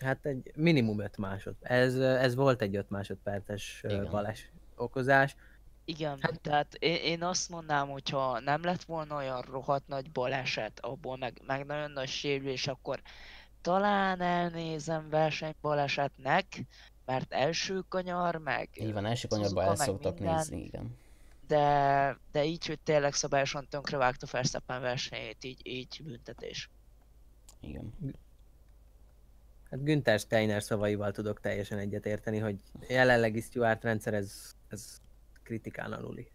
Hát egy minimum 5 másod. Ez, ez volt egy 5 másodperces bales okozás. Igen, hát, tehát én, én azt mondanám, hogyha nem lett volna olyan rohadt nagy baleset, abból meg, meg nagyon nagy sérülés, akkor talán elnézem versenybalesetnek, mert első kanyar, meg... Így van, első kanyarban el szoktak nézni, igen. De, de így, hogy tényleg szabályosan vágta Verstappen versenyét, így, így büntetés. Igen. Hát Günther Steiner szavaival tudok teljesen egyetérteni, hogy jelenlegi Stuart rendszer ez, ez kritikán aluli.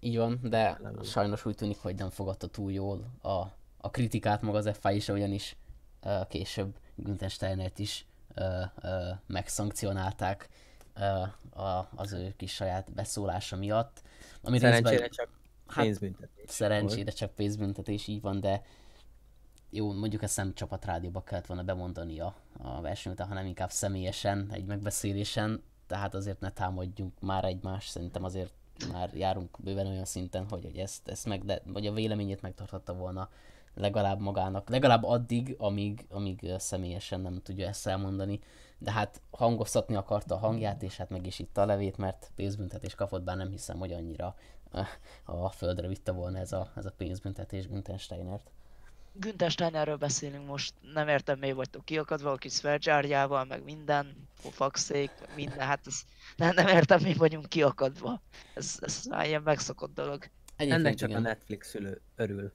Így van, de aluli. sajnos úgy tűnik, hogy nem fogadta túl jól a, a kritikát maga az FI is, ugyanis uh, később Günther Steinert is uh, uh, megszankcionálták uh, a, az ő kis saját beszólása miatt. Ami szerencsére részben, csak hát, pénzbüntetés. Szerencsére volt. csak pénzbüntetés, így van, de jó, mondjuk ezt nem csapatrádióba kellett volna bemondani a, verseny után, hanem inkább személyesen, egy megbeszélésen, tehát azért ne támadjunk már egymást, szerintem azért már járunk bőven olyan szinten, hogy, hogy ezt, ezt meg, de, vagy a véleményét megtarthatta volna legalább magának, legalább addig, amíg, amíg személyesen nem tudja ezt elmondani, de hát hangoztatni akarta a hangját, és hát meg is itt a levét, mert pénzbüntetés kapott, bár nem hiszem, hogy annyira a földre vitte volna ez a, ez a pénzbüntetés Günther Steinert. Günther Steinerről beszélünk most, nem értem miért vagytok kiakadva a kis Svergyárjával, meg minden, pofaxék, minden, hát ez, nem, nem értem mi vagyunk kiakadva. Ez, ez már ilyen megszokott dolog. Egyébként Ennek csak igen. a Netflix szülő örül.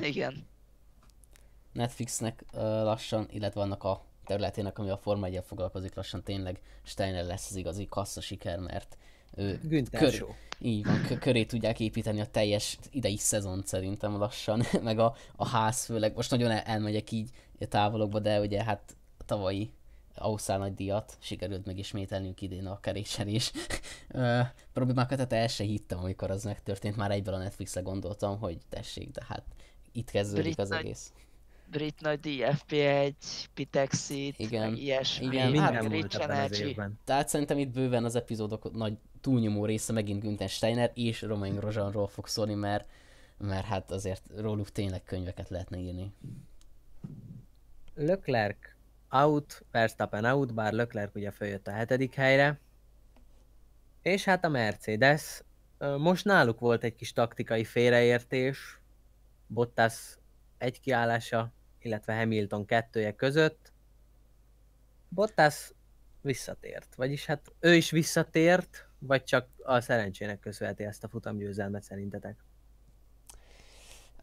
Igen. Netflixnek uh, lassan, illetve annak a területének, ami a Forma 1 foglalkozik, lassan tényleg Steiner lesz az igazi kassza siker, mert kör, így van, köré tudják építeni a teljes idei szezon szerintem lassan, meg a, a ház főleg, most nagyon el, elmegyek így a távolokba, de ugye hát a tavalyi Ausztrál nagy díjat sikerült megismételnünk idén a kerékcserés problémákat, tehát el se hittem, amikor az megtörtént, már egyből a Netflixre gondoltam, hogy tessék, de hát itt kezdődik Brit az nagy, egész. Brit nagy díj, FP1, Pitexit, igen, ilyesmi, igen, minden hát, volt ebben az évben. Tehát szerintem itt bőven az epizódok nagy túlnyomó része megint Günther Steiner és Romain Grosjeanról fog szólni, mert, mert hát azért róluk tényleg könyveket lehetne írni. Leclerc out, Verstappen out, bár Leclerc ugye följött a hetedik helyre. És hát a Mercedes, most náluk volt egy kis taktikai félreértés, Bottas egy kiállása, illetve Hamilton kettője között. Bottas visszatért, vagyis hát ő is visszatért, vagy csak a szerencsének köszönheti ezt a futamgyőzelmet szerintetek?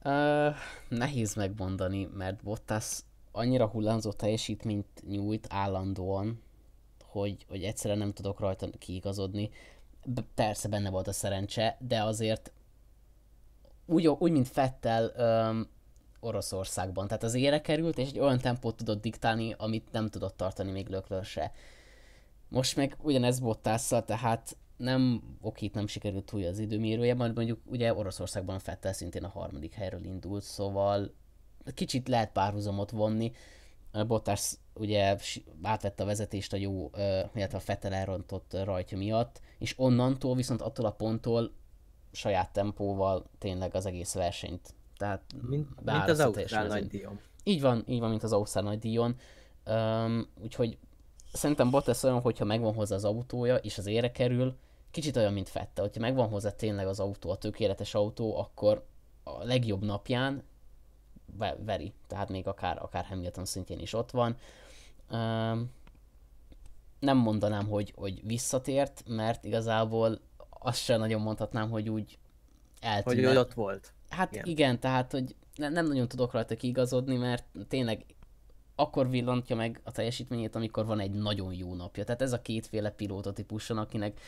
Uh, nehéz megmondani, mert Bottas annyira hullámzó teljesítményt nyújt állandóan, hogy, hogy egyszerűen nem tudok rajta kiigazodni. Persze benne volt a szerencse, de azért úgy, úgy mint Fettel um, Oroszországban. Tehát az ére került, és egy olyan tempót tudott diktálni, amit nem tudott tartani még Löklör Most meg ugyanez Bottasszal, tehát nem, oké, itt nem sikerült túl az időmérője, majd mondjuk ugye Oroszországban Fettel szintén a harmadik helyről indult, szóval kicsit lehet párhuzamot vonni. Bottas ugye átvette a vezetést a jó, illetve a Fettel elrontott rajtja miatt, és onnantól viszont attól a ponttól saját tempóval tényleg az egész versenyt. Tehát mint, mint az Ausztrál nagy díjon. Így van, így van, mint az Ausztrál nagy díjon. Um, úgyhogy szerintem Bottas olyan, hogyha megvan hozzá az autója, és az ére kerül, kicsit olyan, mint Fette, hogyha megvan hozzá tényleg az autó, a tökéletes autó, akkor a legjobb napján veri, tehát még akár, akár Hamilton szintjén is ott van. Um, nem mondanám, hogy, hogy visszatért, mert igazából azt sem nagyon mondhatnám, hogy úgy eltűnt. Hogy ott volt. Hát igen, igen tehát hogy ne, nem nagyon tudok rajta kiigazodni, mert tényleg akkor villantja meg a teljesítményét, amikor van egy nagyon jó napja. Tehát ez a kétféle pilóta típuson, akinek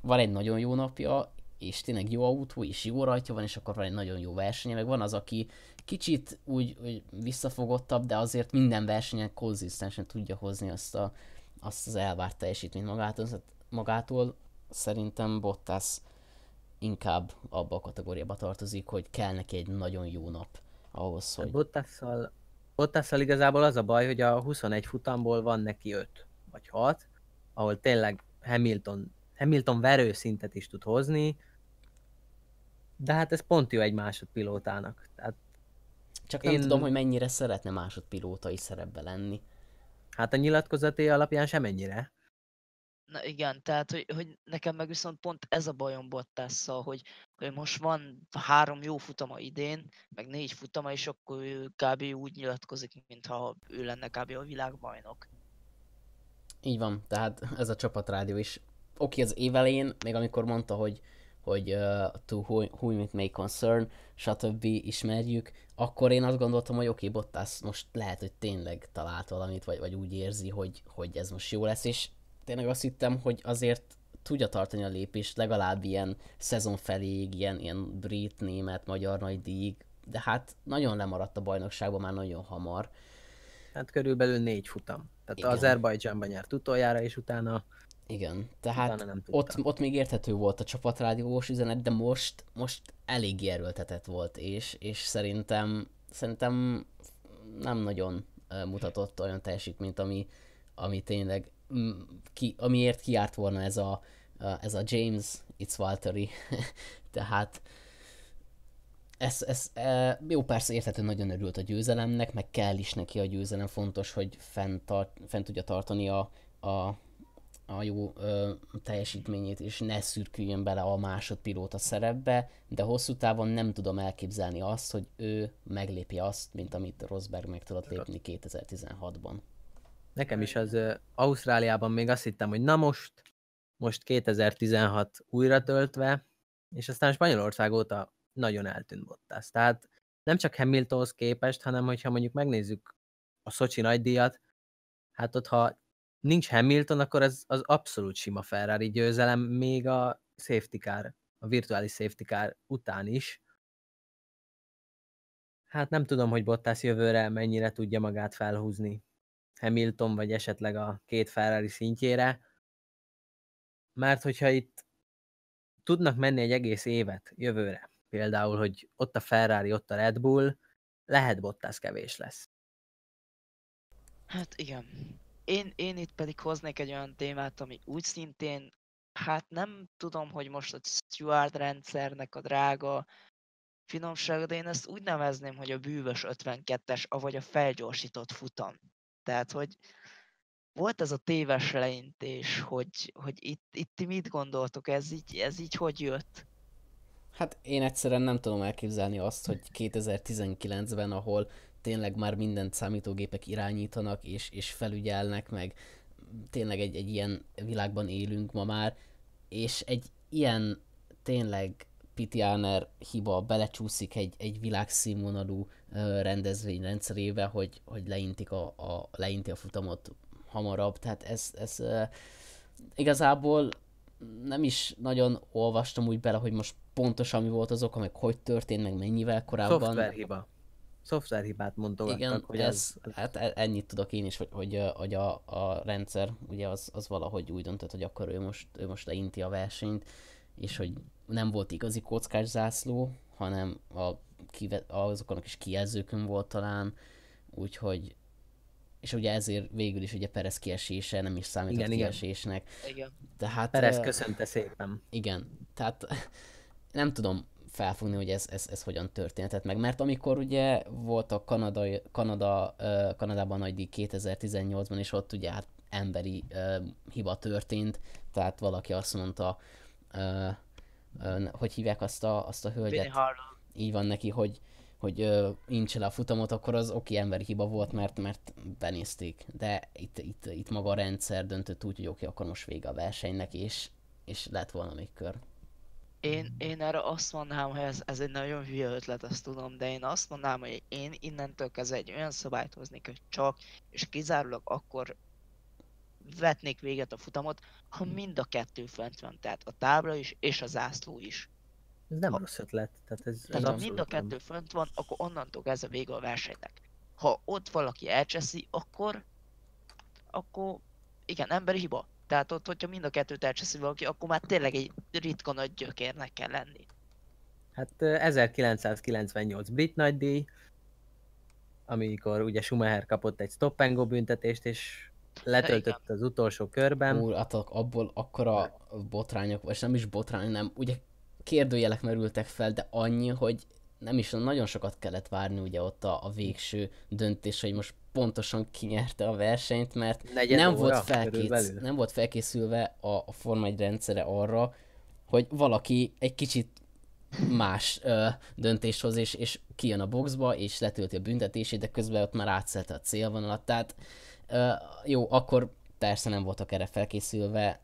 van egy nagyon jó napja, és tényleg jó autó, és jó rajta van, és akkor van egy nagyon jó versenye, meg van az, aki kicsit úgy, úgy visszafogottabb, de azért minden versenyen konzisztensen tudja hozni azt, a, azt az elvárt teljesítményt magától. magától. Szerintem Bottas inkább abba a kategóriába tartozik, hogy kell neki egy nagyon jó nap ahhoz, hogy... Bottasszal, Bottasszal igazából az a baj, hogy a 21 futamból van neki 5 vagy 6, ahol tényleg Hamilton, Hamilton verő szintet is tud hozni, de hát ez pont jó egy másodpilótának. Tehát Csak nem én... tudom, hogy mennyire szeretne másodpilótai szerepbe lenni. Hát a nyilatkozaté alapján semennyire. Na igen, tehát hogy, hogy nekem meg viszont pont ez a bajom Bottasszal, hogy, hogy most van három jó futama idén, meg négy futama, és akkor ő kb. úgy nyilatkozik, mintha ő lenne kb. a világbajnok. Így van, tehát ez a csapatrádió is. Oké, az évelén, még amikor mondta, hogy hogy uh, to who, whom it may concern, stb. ismerjük, akkor én azt gondoltam, hogy oké, okay, Bottas most lehet, hogy tényleg talált valamit, vagy, vagy úgy érzi, hogy, hogy ez most jó lesz, és tényleg azt hittem, hogy azért tudja tartani a lépést legalább ilyen szezon feléig, ilyen, ilyen brit, német, magyar nagy díj, de hát nagyon lemaradt a bajnokságban már nagyon hamar. Hát körülbelül négy futam. Tehát Igen. Azerbajdzsánban nyert utoljára, és utána igen, tehát nem ott, ott még érthető volt a csapatrádiós üzenet, de most, most elég erőltetett volt, és, és szerintem, szerintem nem nagyon mutatott olyan teljesítményt, ami, ami tényleg ki, amiért kiárt volna ez a, ez a James It's Valtteri. Tehát ez, ez, e, jó, persze érthető, nagyon örült a győzelemnek, meg kell is neki a győzelem, fontos, hogy fent, tart, fent tudja tartani a, a, a jó ö, teljesítményét, és ne szürküljön bele a másodpilóta szerepbe, de hosszú távon nem tudom elképzelni azt, hogy ő meglépi azt, mint amit Rosberg meg tudott lépni 2016-ban. Nekem is az uh, Ausztráliában még azt hittem, hogy na most, most 2016 újra töltve, és aztán Spanyolország óta nagyon eltűnt Bottas. Tehát nem csak Hamiltonhoz képest, hanem hogyha mondjuk megnézzük a Szocsi nagydíjat, hát ott ha nincs Hamilton, akkor ez az abszolút sima Ferrari győzelem, még a safety car, a virtuális safety car után is. Hát nem tudom, hogy Bottas jövőre mennyire tudja magát felhúzni. Hamilton, vagy esetleg a két Ferrari szintjére. Mert hogyha itt tudnak menni egy egész évet jövőre, például, hogy ott a Ferrari, ott a Red Bull, lehet Bottas kevés lesz. Hát igen. Én, én itt pedig hoznék egy olyan témát, ami úgy szintén, hát nem tudom, hogy most a Stuart rendszernek a drága finomsága, de én ezt úgy nevezném, hogy a bűvös 52-es, avagy a felgyorsított futam. Tehát, hogy volt ez a téves leintés, hogy, hogy itt, itt ti mit gondoltok, ez így, ez így hogy jött? Hát én egyszerűen nem tudom elképzelni azt, hogy 2019-ben, ahol tényleg már mindent számítógépek irányítanak és, és felügyelnek, meg tényleg egy, egy ilyen világban élünk ma már, és egy ilyen tényleg Pitianer hiba belecsúszik egy, egy világszínvonalú rendezvény rendszerébe, hogy, hogy leintik a, a, leinti a futamot hamarabb, tehát ez, ez igazából nem is nagyon olvastam úgy bele, hogy most pontosan mi volt az oka, meg hogy történt, meg mennyivel korábban. Szoftverhiba. szoftverhibát mondogattak, Igen, hogy ez, az hát e- ennyit tudok én is, hogy, hogy, hogy a, a rendszer, ugye az, az valahogy úgy döntött, hogy akkor ő most, ő most leinti a versenyt, és hogy nem volt igazi kockás zászló, hanem a, kive, azokon a kis kijelzőkön volt talán, úgyhogy és ugye ezért végül is ugye Perez kiesése nem is számított Igen, kiesésnek. Igen. Tehát, Perez köszönte szépen. igen, tehát nem tudom felfogni, hogy ez, ez, ez hogyan történhetett meg, mert amikor ugye volt a Kanada, Kanada, Kanadában nagy díj 2018-ban, és ott ugye hát emberi ö, hiba történt, tehát valaki azt mondta, ö, hogy hívják azt a, azt a hölgyet? Így van neki, hogy hogy ö, incse le a futamot, akkor az oké emberi hiba volt, mert, mert benézték. De itt, itt, itt maga a rendszer döntött úgy, hogy oké, akkor most vége a versenynek, és, és lett volna még kör. Én, én erre azt mondanám, hogy ez, ez egy nagyon hülye ötlet, azt tudom, de én azt mondanám, hogy én innentől kezdve egy olyan szabályt hoznék, hogy csak és kizárólag akkor vetnék véget a futamot, ha mind a kettő fent van, tehát a tábla is és a zászló is. Ez nem rossz ötlet. Tehát ez, ez Tehát ha mind a nem. kettő fönt van, akkor onnantól kezdve vége a versenynek. Ha ott valaki elcseszi, akkor, akkor igen, emberi hiba. Tehát ott, hogyha mind a kettőt elcseszi valaki, akkor már tényleg egy ritka nagy gyökérnek kell lenni. Hát ö, 1998 brit nagydíj, amikor ugye Schumacher kapott egy stop and go büntetést, és letöltött az utolsó körben. Úr, hát abból akkora botrányok, vagy nem is botrány, nem, ugye kérdőjelek merültek fel, de annyi, hogy nem is nagyon sokat kellett várni ugye ott a, a végső döntés, hogy most pontosan ki nyerte a versenyt, mert Negyed nem volt, felkész, nem volt felkészülve a, a Forma 1 rendszere arra, hogy valaki egy kicsit más ö, döntést hoz, és, és kijön a boxba, és letölti a büntetését, de közben ott már átszelte a célvonalat, tehát ö, jó, akkor persze nem voltak erre felkészülve,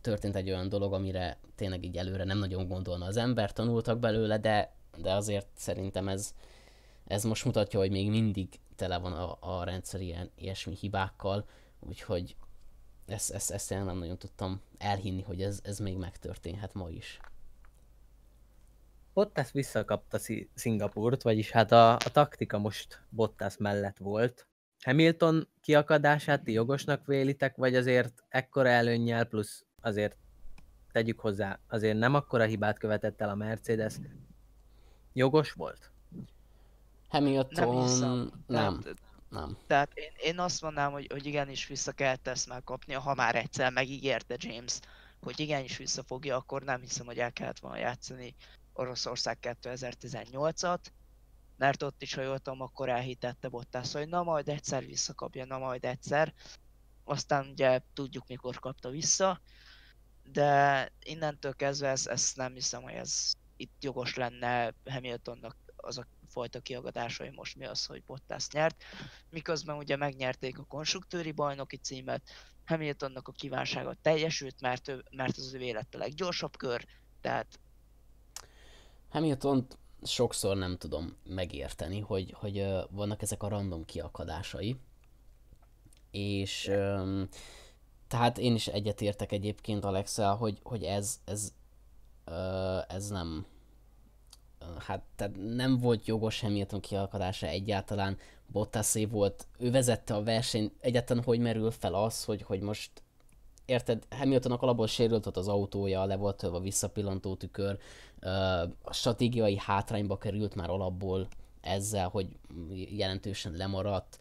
történt egy olyan dolog, amire tényleg így előre nem nagyon gondolna az ember, tanultak belőle, de, de azért szerintem ez, ez most mutatja, hogy még mindig tele van a, a rendszer ilyen, ilyesmi hibákkal, úgyhogy ezt, ezt, ezt én nem nagyon tudtam elhinni, hogy ez, ez még megtörténhet ma is. Bottas visszakapta Szi- Szingapurt, vagyis hát a, a taktika most Bottas mellett volt. Hamilton kiakadását ti jogosnak vélitek, vagy azért ekkora előnnyel, plusz azért tegyük hozzá, azért nem akkora hibát követett el a Mercedes. Jogos volt? Hamilton... Nem hiszem. Nem, Tehát, nem. tehát én, én azt mondanám, hogy, hogy igenis vissza kellett ezt már kapnia, ha már egyszer megígérte James, hogy igenis visszafogja, akkor nem hiszem, hogy el kellett volna játszani Oroszország 2018-at, mert ott is, ha jól tudom, akkor elhitette Bottas, hogy na majd egyszer visszakapja, na majd egyszer. Aztán ugye tudjuk, mikor kapta vissza, de innentől kezdve ezt, ezt nem hiszem, hogy ez itt jogos lenne Hamiltonnak az a fajta kiagadása, hogy most mi az, hogy Bottas nyert. Miközben ugye megnyerték a konstruktőri bajnoki címet, Hamiltonnak a kívánsága teljesült, mert, ő, mert az ő lett a leggyorsabb kör, tehát hamilton sokszor nem tudom megérteni, hogy, hogy vannak ezek a random kiakadásai, és tehát én is egyetértek egyébként Alexel, hogy, hogy ez, ez, ez nem, hát tehát nem volt jogos Hamilton kiakadása egyáltalán, Bottasé volt, ő vezette a versenyt, egyáltalán hogy merül fel az, hogy, hogy most érted, Hamiltonnak alapból sérült volt az autója, le volt a visszapillantó tükör, a stratégiai hátrányba került már alapból ezzel, hogy jelentősen lemaradt.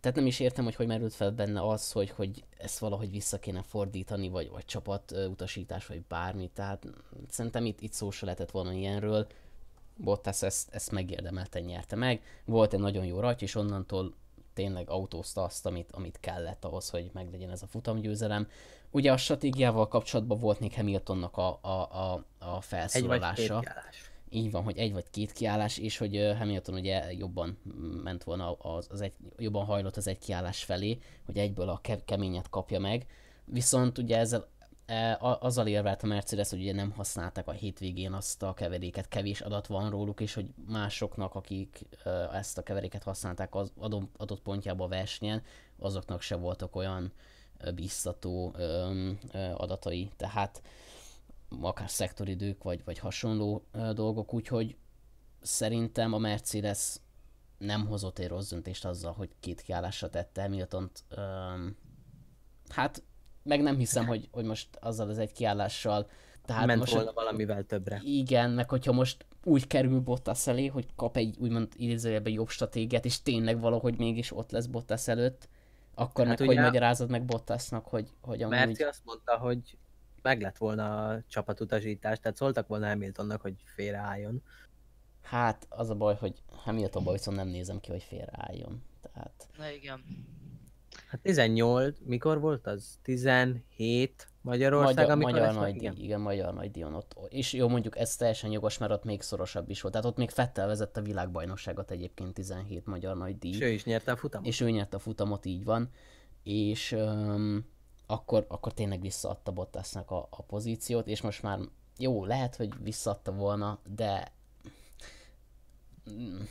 Tehát nem is értem, hogy hogy merült fel benne az, hogy, hogy ezt valahogy vissza kéne fordítani, vagy, vagy csapat utasítás, vagy bármi. Tehát szerintem itt, itt szó se lehetett volna ilyenről. Bottas ezt, ezt megérdemelten nyerte meg. Volt egy nagyon jó rajt, és onnantól tényleg autózta azt, amit, amit kellett ahhoz, hogy meglegyen ez a futamgyőzelem. Ugye a stratégiával kapcsolatban volt még Hamiltonnak a, a, a, a Egy vagy két felszólalása. Így van, hogy egy vagy két kiállás, és hogy Hamilton ugye jobban ment volna, az, az egy, jobban hajlott az egy kiállás felé, hogy egyből a ke- keményet kapja meg. Viszont ugye ezzel azzal érvelt a Mercedes, hogy ugye nem használták a hétvégén azt a keveréket, kevés adat van róluk, és hogy másoknak, akik ö, ezt a keveréket használták az adott, pontjában a versenyen, azoknak se voltak olyan ö, biztató adatai. Tehát akár szektoridők, vagy, vagy hasonló dolgok, úgyhogy szerintem a Mercedes nem hozott egy rossz döntést azzal, hogy két kiállásra tette Hamilton um, hát meg nem hiszem, hogy, hogy most azzal az egy kiállással tehát Ment most, volna valamivel többre. Igen, meg hogyha most úgy kerül Bottas elé, hogy kap egy úgymond idézőjelben jobb stratégiát, és tényleg valahogy mégis ott lesz Bottas előtt, akkor hát meg ugye, hogy magyarázod meg Bottasnak, hogy, hogy amúgy... Merci azt mondta, hogy meg lett volna a csapatutasítás, tehát szóltak volna Hamiltonnak, hogy félreálljon. Hát az a baj, hogy Hamiltonban viszont nem nézem ki, hogy félreálljon. Tehát... Na igen. Hát 18, mikor volt az? 17 Magyarország, Magyar, amikor magyar nagy, igen? igen, magyar nagy díjon ott. És jó, mondjuk ez teljesen jogos, mert ott még szorosabb is volt. Tehát ott még Fettel vezette a világbajnokságot egyébként 17 magyar nagy díj. És ő is nyerte a futamot. És ő nyerte a futamot, így van. És um, akkor, akkor tényleg visszaadta Bottasnak a, a pozíciót, és most már jó, lehet, hogy visszaadta volna, de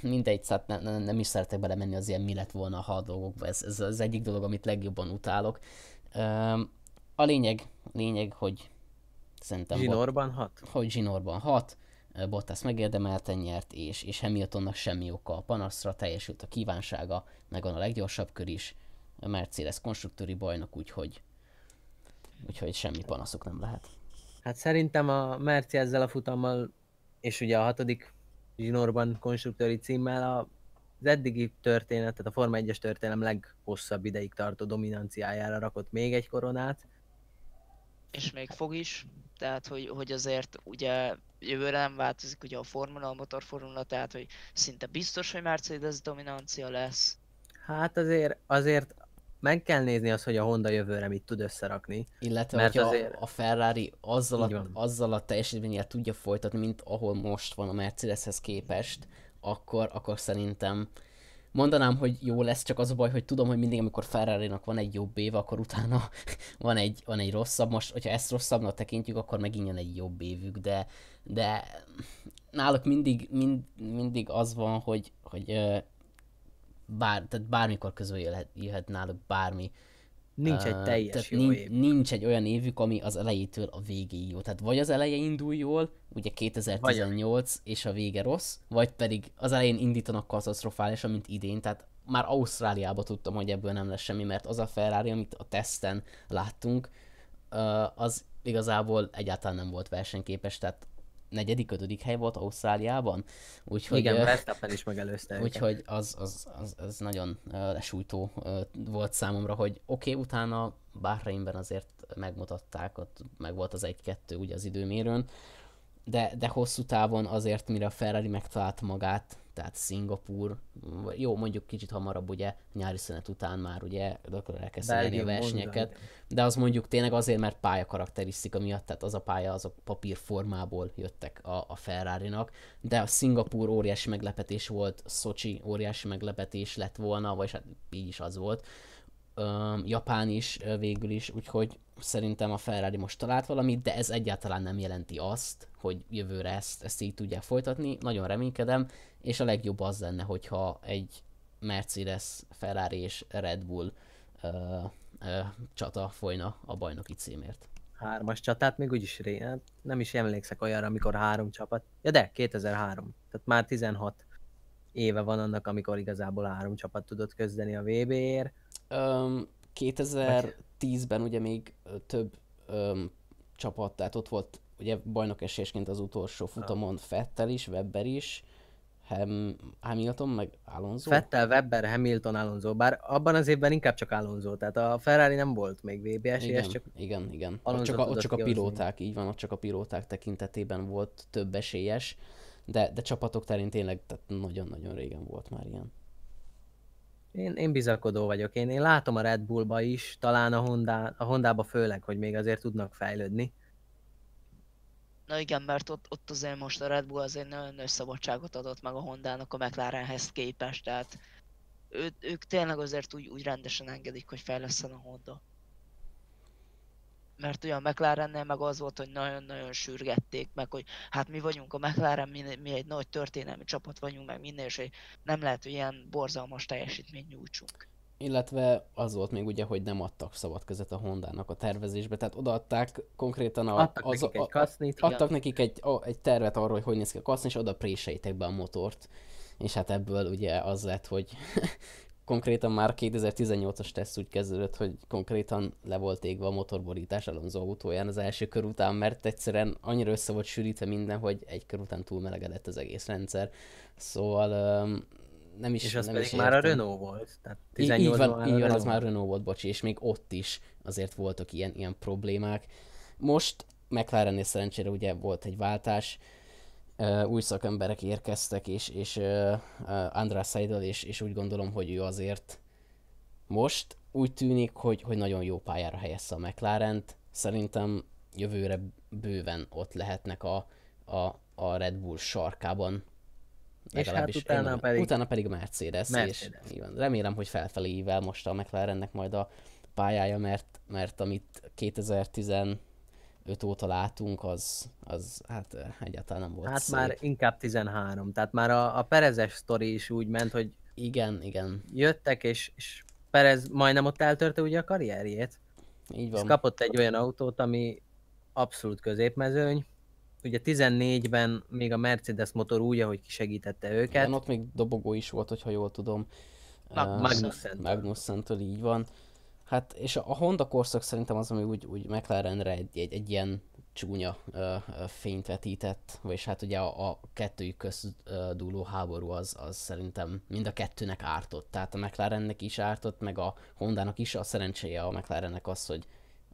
mindegy, szóval ne, ne, nem is szeretek belemenni az ilyen mi lett volna a dolgokba, ez, ez az egyik dolog, amit legjobban utálok. A lényeg, lényeg, hogy szerintem... Zsinórban hat? Hogy zsinórban hat, Bottas megérdemelten nyert, és, és Hamiltonnak semmi oka a panaszra, teljesült a kívánsága, megvan a leggyorsabb kör is, a Mercedes konstruktúri bajnok, úgyhogy, úgyhogy semmi panaszuk nem lehet. Hát szerintem a Merci ezzel a futammal, és ugye a hatodik zsinórban konstruktőri címmel az eddigi történet, tehát a Forma 1-es történelem leghosszabb ideig tartó dominanciájára rakott még egy koronát. És még fog is, tehát hogy, hogy azért ugye jövőre nem változik ugye a formula, a motorformula, tehát hogy szinte biztos, hogy Mercedes dominancia lesz. Hát azért, azért meg kell nézni azt, hogy a Honda jövőre mit tud összerakni. Illetve, mert hogyha azért... a Ferrari azzal a, azzal a teljesítménnyel tudja folytatni, mint ahol most van a Mercedeshez képest, akkor, akkor szerintem mondanám, hogy jó lesz, csak az a baj, hogy tudom, hogy mindig, amikor ferrari van egy jobb éve, akkor utána van egy, van egy rosszabb. Most, hogyha ezt rosszabbnak tekintjük, akkor megint egy jobb évük, de, de náluk mindig, mind, mindig az van, hogy, hogy bár, tehát bármikor közül jöhet, jöhet náluk bármi. Nincs egy teljes uh, jó nincs, év. nincs egy olyan évük, ami az elejétől a végéig jó. Tehát vagy az eleje indul jól, ugye 2018, vagy. és a vége rossz, vagy pedig az elején indítanak katasztrofálisan, mint idén, tehát már Ausztráliában tudtam, hogy ebből nem lesz semmi, mert az a Ferrari, amit a teszten láttunk, az igazából egyáltalán nem volt versenyképes, tehát negyedik, ötödik hely volt Ausztráliában. Úgyhogy, Igen, Verstappen is megelőzte Úgyhogy az, az, az, az nagyon lesújtó volt számomra, hogy oké, okay, utána Bahreinben azért megmutatták, ott meg volt az egy-kettő ugye az időmérőn, de, de hosszú távon azért, mire a Ferrari megtalálta magát, tehát Szingapúr, jó, mondjuk kicsit hamarabb ugye nyári szünet után már ugye elkezdeni a versenyeket, de az mondjuk tényleg azért, mert pálya karakterisztika miatt, tehát az a pálya azok papírformából jöttek a, a Ferrari-nak, de a Szingapúr óriási meglepetés volt, Szocsi óriási meglepetés lett volna, vagy hát így is az volt, Japán is végül is, úgyhogy szerintem a Ferrari most talált valamit, de ez egyáltalán nem jelenti azt, hogy jövőre ezt, ezt így tudják folytatni. Nagyon reménykedem, és a legjobb az lenne, hogyha egy Mercedes, Ferrari és Red Bull ö, ö, csata folyna a bajnoki címért. Hármas csatát még úgyis ré, hát nem is emlékszek olyanra, amikor három csapat. Ja de, 2003. Tehát már 16 éve van annak, amikor igazából három csapat tudott közdeni a VB-ért. Um, 2010-ben ugye még több um, csapat, tehát ott volt ugye bajnok esélyesként az utolsó futamon Fettel is, Webber is, Ham, Hamilton, meg Alonso. Fettel, Webber, Hamilton, Alonso, bár abban az évben inkább csak Alonso, tehát a Ferrari nem volt még VB esélyes, csak Igen, igen. Ott csak, a, ott csak a pilóták, így van, ott csak a pilóták tekintetében volt több esélyes, de, de csapatok terén tényleg nagyon-nagyon régen volt már ilyen. Én, én bizakodó vagyok. Én, én látom a Red Bullba is, talán a, Honda, a Hondába főleg, hogy még azért tudnak fejlődni. Na igen, mert ott, ott azért most a Red Bull azért nagyon nagy szabadságot adott meg a Hondának a McLarenhez képest, tehát ő, ők tényleg azért úgy, úgy rendesen engedik, hogy fejleszten a Honda. Mert olyan McLarennél meg az volt, hogy nagyon-nagyon sürgették meg, hogy hát mi vagyunk a McLaren, mi, mi egy nagy történelmi csapat vagyunk, meg minden, és nem lehet, hogy ilyen borzalmas teljesítményt nyújtsunk illetve az volt még ugye, hogy nem adtak szabad között a Hondának a tervezésbe, tehát odaadták konkrétan a, adtak az, nekik egy kasznit, adtak igen. nekik egy, a, egy tervet arról, hogy hogy néz ki a kaszni, és oda préseljétek be a motort. és hát ebből ugye az lett, hogy konkrétan már 2018-as teszt úgy kezdődött, hogy konkrétan le volt égve a motorborítás Alonso autóján az első kör után, mert egyszerűen annyira össze volt sűrítve minden, hogy egy kör után túlmelegedett az egész rendszer. Szóval um, nem is És az nem pedig is már a. Renault volt. Tehát Í- így 18 van, így van, az már Renault volt, bocsi, és még ott is azért voltak ilyen, ilyen problémák. Most McLarennél szerencsére ugye volt egy váltás, uh, új szakemberek érkeztek, és, és uh, uh, András Seidel, és, és úgy gondolom, hogy ő azért most úgy tűnik, hogy, hogy nagyon jó pályára helyezte a McLaren-t. Szerintem jövőre bőven ott lehetnek a, a, a Red Bull sarkában. És hát utána én- pedig- utána pedig a Mercedes, Mercedes. és van. remélem, hogy felfelé ível most a McLarennek majd a pályája, mert, mert amit 2015 óta látunk, az, az hát egyáltalán nem volt Hát szép. már inkább 13. Tehát már a, a Perezes sztori is úgy ment, hogy Igen, igen, jöttek, és, és Perez majdnem ott eltörte ugye a karrierjét. így És van. kapott egy olyan autót, ami abszolút középmezőny. Ugye 14-ben még a Mercedes motor úgy, ahogy kisegítette őket. Igen, ott még dobogó is volt, hogyha jól tudom. Magnussen. Eh, Magnussen-től. Magnussen-től így van. Hát, és a Honda korszak szerintem az, ami úgy, úgy McLarenre egy, egy, egy ilyen csúnya ö, ö, fényt vetített, vagyis hát ugye a, a kettőjük közt dúló háború az, az szerintem mind a kettőnek ártott. Tehát a McLarennek is ártott, meg a Hondának is. A szerencséje a McLarennek az, hogy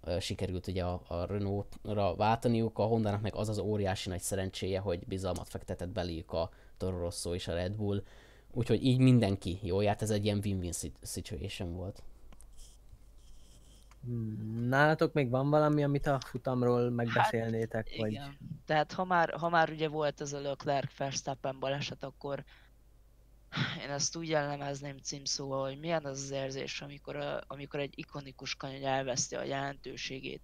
ö, sikerült ugye a, a Renault-ra váltaniuk, a Hondának meg az az óriási nagy szerencséje, hogy bizalmat fektetett beléjük a Toro Rosso és a Red Bull. Úgyhogy így mindenki jól járt, ez egy ilyen win-win sit- situation volt. Nálatok még van valami, amit a futamról megbeszélnétek? vagy... Igen. Tehát ha már, ha már ugye volt ez a Leclerc Verstappen baleset, akkor én ezt úgy jellemezném címszóval, hogy milyen az az érzés, amikor, a, amikor egy ikonikus kanyar elveszti a jelentőségét.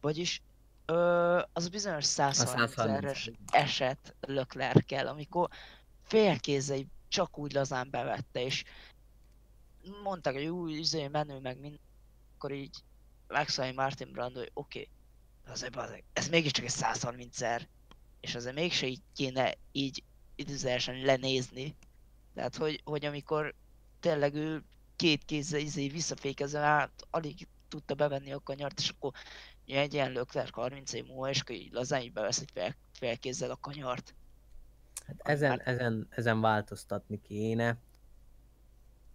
Vagyis ö, az a bizonyos 130 es eset Leclerc-kel, amikor félkézei csak úgy lazán bevette, és mondták, hogy új üzé menő meg mind, akkor így megszólja Martin Brando, hogy oké, okay, azért bazeg, ez mégiscsak egy 130-szer, és azért mégse így kéne így időzősen lenézni. Tehát, hogy, hogy amikor tényleg ő két kézzel izé visszafékezve át, alig tudta bevenni a kanyart, és akkor egy ilyen Leclerc 30 év múlva, és akkor így lazán így bevesz egy fél, fél kézzel a kanyart. Hát ezen, ezen, ezen változtatni kéne.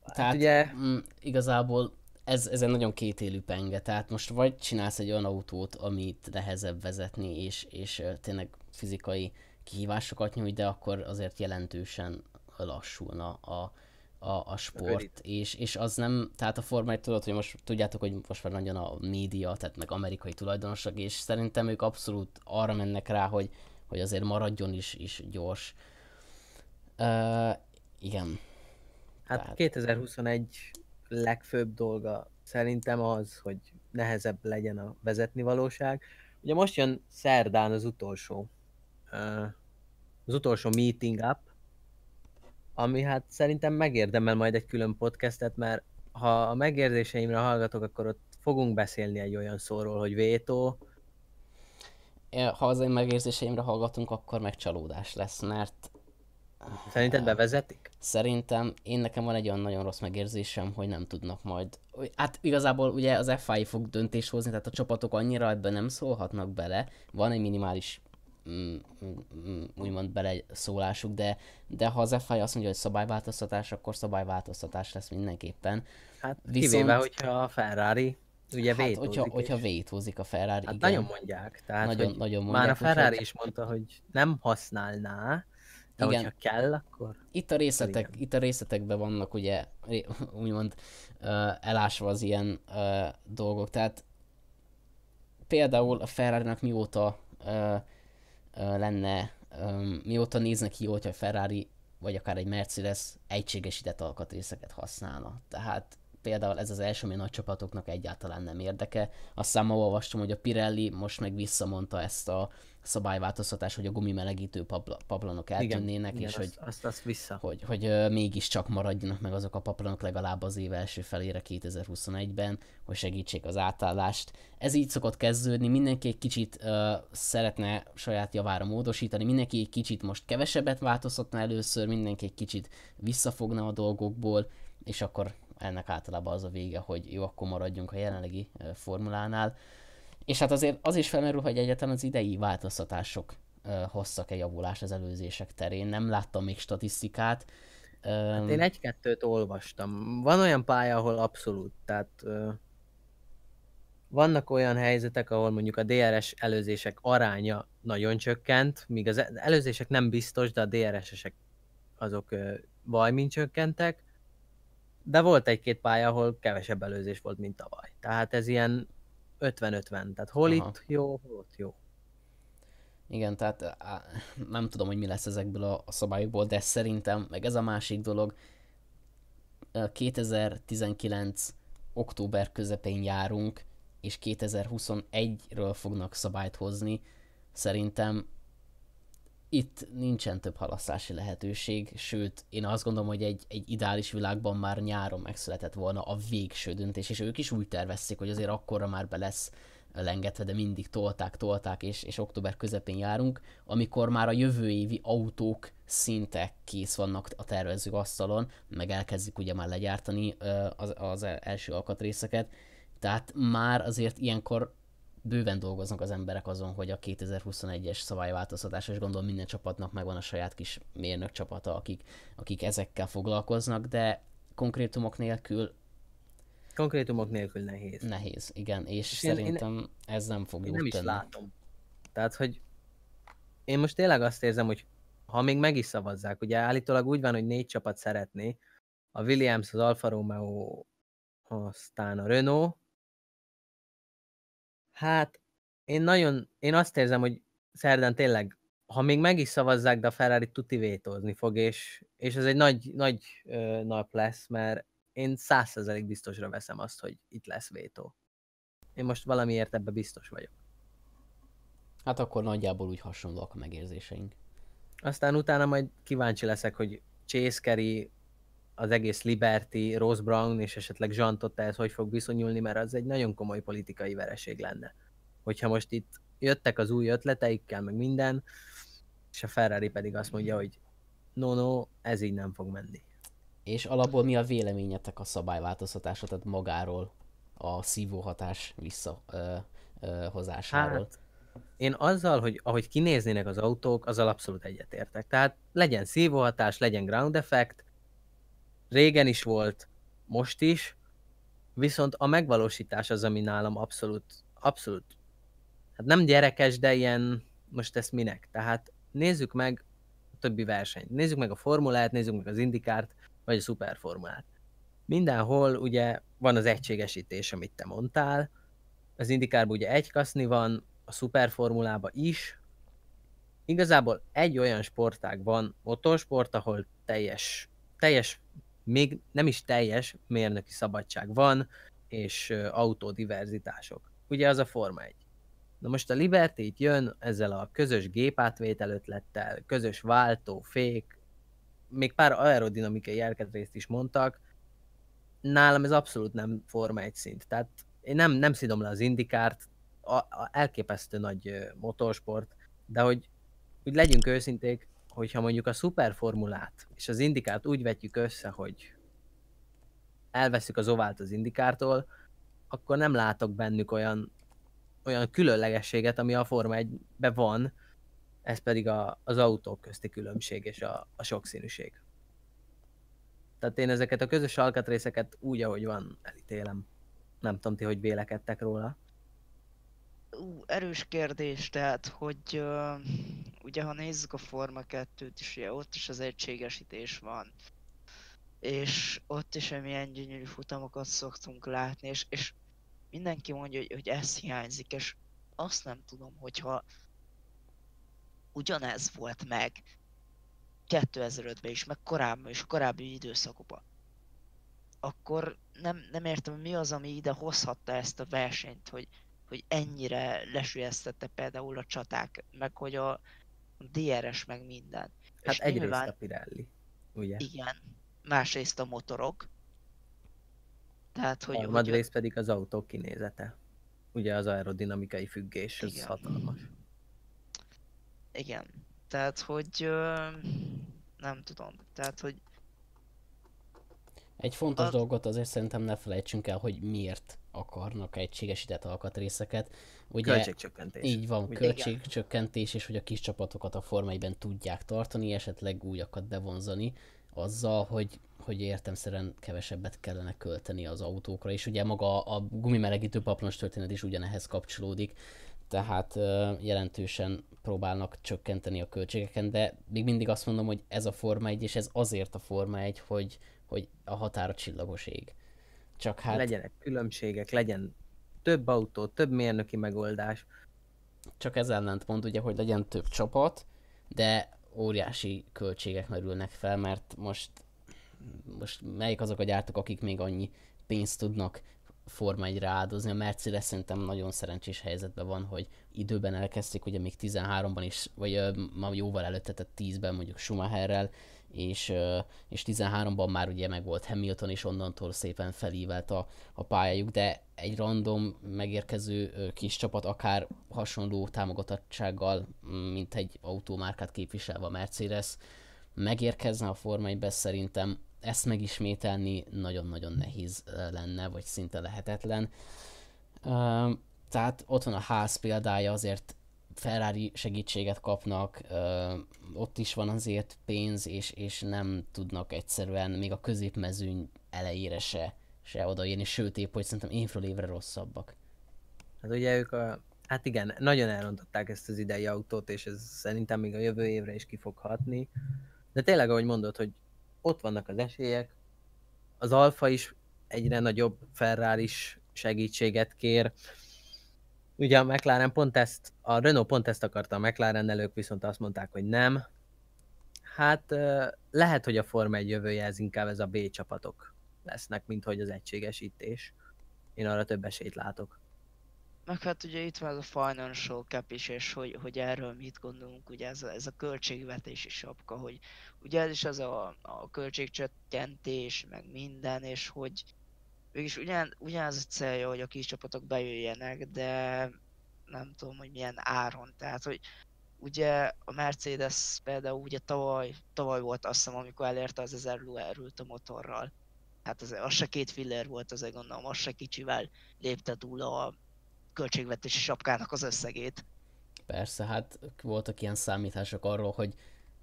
Tehát ugye- mm, igazából ez, ez egy nagyon kétélű penge, tehát most vagy csinálsz egy olyan autót, amit nehezebb vezetni, és, és tényleg fizikai kihívásokat nyújt, de akkor azért jelentősen lassulna a, a, a sport, és, és az nem, tehát a Forma 1 tudod, hogy most tudjátok, hogy most már nagyon a média, tehát meg amerikai tulajdonosok, és szerintem ők abszolút arra mennek rá, hogy, hogy azért maradjon is, is gyors. Uh, igen. Hát Tehát- 2021 legfőbb dolga szerintem az, hogy nehezebb legyen a vezetni valóság. Ugye most jön szerdán az utolsó, az utolsó meeting up, ami hát szerintem megérdemel majd egy külön podcastet, mert ha a megérzéseimre hallgatok, akkor ott fogunk beszélni egy olyan szóról, hogy vétó, Ha az én megérzéseimre hallgatunk, akkor meg csalódás lesz, mert szerinted bevezetik? szerintem én nekem van egy olyan nagyon rossz megérzésem, hogy nem tudnak majd. Hát igazából ugye az FI fog döntést hozni, tehát a csapatok annyira ebben nem szólhatnak bele. Van egy minimális mm, mm, mm, úgymond bele szólásuk, de, de ha az FI azt mondja, hogy szabályváltoztatás, akkor szabályváltoztatás lesz mindenképpen. Hát Viszont- kivéve, hogyha a Ferrari ugye Hát, vétózik. hogyha, hogyha és- vétózik a Ferrari, Hát igen. nagyon mondják. Tehát, Nagyon- nagyon Már mondják, a Ferrari úgyhogy- is mondta, hogy nem használná, de Igen. hogyha kell, akkor... itt a részletek, Igen. itt a részletekben vannak ugye úgymond elásva az ilyen dolgok, tehát például a ferrari mióta lenne, mióta néznek ki, hogyha a Ferrari vagy akár egy Mercedes egységesített alkatrészeket használna. Tehát például ez az első, ami nagy csapatoknak egyáltalán nem érdeke. Aztán ma olvastam, hogy a Pirelli most meg visszamondta ezt a szabályváltoztatás, hogy a gumimelegítő papla, paplanok eltűnnének, igen, és azt, hogy, azt, azt vissza. hogy, hogy ö, mégiscsak maradjanak meg azok a paplanok legalább az év első felére 2021-ben, hogy segítsék az átállást. Ez így szokott kezdődni, mindenki egy kicsit ö, szeretne saját javára módosítani, mindenki egy kicsit most kevesebbet változtatna először, mindenki egy kicsit visszafogna a dolgokból, és akkor ennek általában az a vége, hogy jó, akkor maradjunk a jelenlegi formulánál. És hát azért az is felmerül, hogy egyáltalán az idei változtatások hoztak-e javulást az előzések terén. Nem láttam még statisztikát. Hát én egy-kettőt olvastam. Van olyan pálya, ahol abszolút, tehát vannak olyan helyzetek, ahol mondjuk a DRS előzések aránya nagyon csökkent, míg az előzések nem biztos, de a DRS-esek azok vajmin csökkentek, de volt egy-két pálya, ahol kevesebb előzés volt, mint tavaly. Tehát ez ilyen 50-50, tehát hol Aha. itt jó, hol ott jó. Igen, tehát nem tudom, hogy mi lesz ezekből a, a szabályokból, de szerintem, meg ez a másik dolog, ö, 2019 október közepén járunk, és 2021-ről fognak szabályt hozni. Szerintem itt nincsen több halasztási lehetőség, sőt, én azt gondolom, hogy egy, egy ideális világban már nyáron megszületett volna a végső döntés, és ők is úgy tervezték, hogy azért akkorra már be lesz lengetve, de mindig tolták, tolták, és, és október közepén járunk, amikor már a jövő évi autók szinte kész vannak a tervező asztalon, meg elkezdik ugye már legyártani az, az első alkatrészeket, tehát már azért ilyenkor bőven dolgoznak az emberek azon, hogy a 2021-es szabályváltoztatás, és gondolom minden csapatnak megvan a saját kis mérnök csapata, akik, akik ezekkel foglalkoznak, de konkrétumok nélkül Konkrétumok nélkül nehéz. nehéz, igen, és, És és én- én- szerintem ez nem fog Én nem is tenni. látom. Tehát, hogy én most tényleg azt érzem, hogy ha még meg is szavazzák, ugye állítólag úgy van, hogy négy csapat szeretné, a Williams, az Alfa Romeo, aztán a Renault. Hát én nagyon, én azt érzem, hogy szerdán tényleg, ha még meg is szavazzák, de a Ferrari tuti vétózni fog, és, és ez egy nagy, nagy ö, nap lesz, mert én százszerzelék biztosra veszem azt, hogy itt lesz vétó. Én most valamiért ebbe biztos vagyok. Hát akkor nagyjából úgy hasonlóak a megérzéseink. Aztán utána majd kíváncsi leszek, hogy Chase Carey, az egész Liberty, Rose Brown és esetleg Zsantott ehhez hogy fog viszonyulni, mert az egy nagyon komoly politikai vereség lenne. Hogyha most itt jöttek az új ötleteikkel, meg minden, és a Ferrari pedig azt mondja, hogy no, no, ez így nem fog menni. És alapból mi a véleményetek a szabályváltoztatásra, tehát magáról, a szívóhatás visszahozásáról? Hát, én azzal, hogy ahogy kinéznének az autók, azzal abszolút egyetértek. Tehát legyen szívóhatás, legyen ground effect, régen is volt, most is, viszont a megvalósítás az, ami nálam abszolút, abszolút, hát nem gyerekes, de ilyen, most ezt minek? Tehát nézzük meg a többi versenyt. Nézzük meg a formulát, nézzük meg az indikárt, vagy a szuperformulát. Mindenhol ugye van az egységesítés, amit te mondtál, az indikárban ugye egy kaszni van, a szuperformulában is. Igazából egy olyan sportág van, motorsport, ahol teljes, teljes, még nem is teljes mérnöki szabadság van, és ö, autódiverzitások. Ugye az a Forma 1. Na most a Liberty itt jön ezzel a közös gépátvétel ötlettel, közös váltó, fék, még pár aerodinamikai jelkedrészt is mondtak, nálam ez abszolút nem Forma 1 szint. Tehát én nem, nem szidom le az indikárt, a, a elképesztő nagy motorsport, de hogy úgy legyünk őszinték, hogyha mondjuk a szuperformulát és az indikárt úgy vetjük össze, hogy elveszük az ovált az indikártól, akkor nem látok bennük olyan, olyan különlegességet, ami a Forma 1-ben van, ez pedig a, az autók közti különbség és a, a sokszínűség. Tehát én ezeket a közös alkatrészeket úgy, ahogy van, elítélem. Nem tudom ti, hogy vélekedtek róla. Ú, erős kérdés, tehát, hogy uh, ugye ha nézzük a Forma 2-t is, ugye ott is az egységesítés van. És ott is milyen gyönyörű futamokat szoktunk látni, és, és mindenki mondja, hogy, hogy ez hiányzik, és azt nem tudom, hogyha ugyanez volt meg 2005-ben is, meg korábban is, korábbi időszakokban, akkor nem, nem értem, mi az, ami ide hozhatta ezt a versenyt, hogy, hogy ennyire lesülyeztette például a csaták, meg hogy a DRS meg minden. Hát És egyrészt nyilván- a Pirelli, ugye? Igen. Másrészt a motorok. Tehát, hogy, Harmadrészt pedig az autó kinézete. Ugye az aerodinamikai függés, ez Igen. hatalmas. igen. Tehát, hogy ö, nem tudom. Tehát, hogy Egy fontos Az- dolgot azért szerintem ne felejtsünk el, hogy miért akarnak egységesített alkatrészeket. Ugye Költségcsökkentés. így van, Ugye? költségcsökkentés, és hogy a kis csapatokat a Forma 1-ben tudják tartani, esetleg újakat bevonzani, azzal, hogy, hogy értemszerűen kevesebbet kellene költeni az autókra, és ugye maga a gumimelegítő paplanos történet is ugyanehhez kapcsolódik, tehát jelentősen próbálnak csökkenteni a költségeken, de még mindig azt mondom, hogy ez a Forma 1, és ez azért a Forma 1, hogy, hogy a határa csillagos ég. Csak hát... Legyenek különbségek, legyen több autó, több mérnöki megoldás. csak ez ellentmond ugye, hogy legyen több csapat, de óriási költségek merülnek fel, mert most, most melyik azok a gyártók, akik még annyi pénzt tudnak Forma 1 áldozni. A Mercedes szerintem nagyon szerencsés helyzetben van, hogy időben elkezdték, ugye még 13-ban is, vagy ma jóval előtte, tehát 10-ben mondjuk Schumacherrel, és, és 13-ban már ugye meg volt Hamilton, és onnantól szépen felívelt a, a pályájuk, de egy random megérkező kis csapat akár hasonló támogatottsággal, mint egy autómárkát képviselve a Mercedes, megérkezne a Forma 1 szerintem ezt megismételni nagyon-nagyon nehéz lenne, vagy szinte lehetetlen. Tehát ott van a ház példája, azért Ferrari segítséget kapnak, ö, ott is van azért pénz, és, és nem tudnak egyszerűen még a középmezőny elejére se, se odaérni, sőt épp, hogy szerintem évről évre rosszabbak. Hát ugye ők a... Hát igen, nagyon elrontották ezt az idei autót, és ez szerintem még a jövő évre is ki fog hatni. De tényleg, ahogy mondod, hogy ott vannak az esélyek, az Alfa is egyre nagyobb Ferrari is segítséget kér. Ugye a McLaren pont ezt, a Renault pont ezt akarta a McLaren elők, viszont azt mondták, hogy nem. Hát lehet, hogy a Forma 1 jövője ez inkább ez a B csapatok lesznek, mint hogy az egységesítés. Én arra több esélyt látok. Meg hát ugye itt van a financial cap is, és hogy, hogy erről mit gondolunk, ugye ez a, ez a költségvetési sapka, hogy ugye ez is az a, a költségcsökkentés, meg minden, és hogy mégis ugyan, ugyanaz a célja, hogy a kis csapatok bejöjjenek, de nem tudom, hogy milyen áron, tehát hogy ugye a Mercedes például ugye tavaly, tavaly volt azt hiszem, amikor elérte az 1000 lóerőt a motorral. Hát az, az se két filler volt, azért gondolom, az se kicsivel lépte túl a költségvetési sapkának az összegét. Persze, hát voltak ilyen számítások arról, hogy,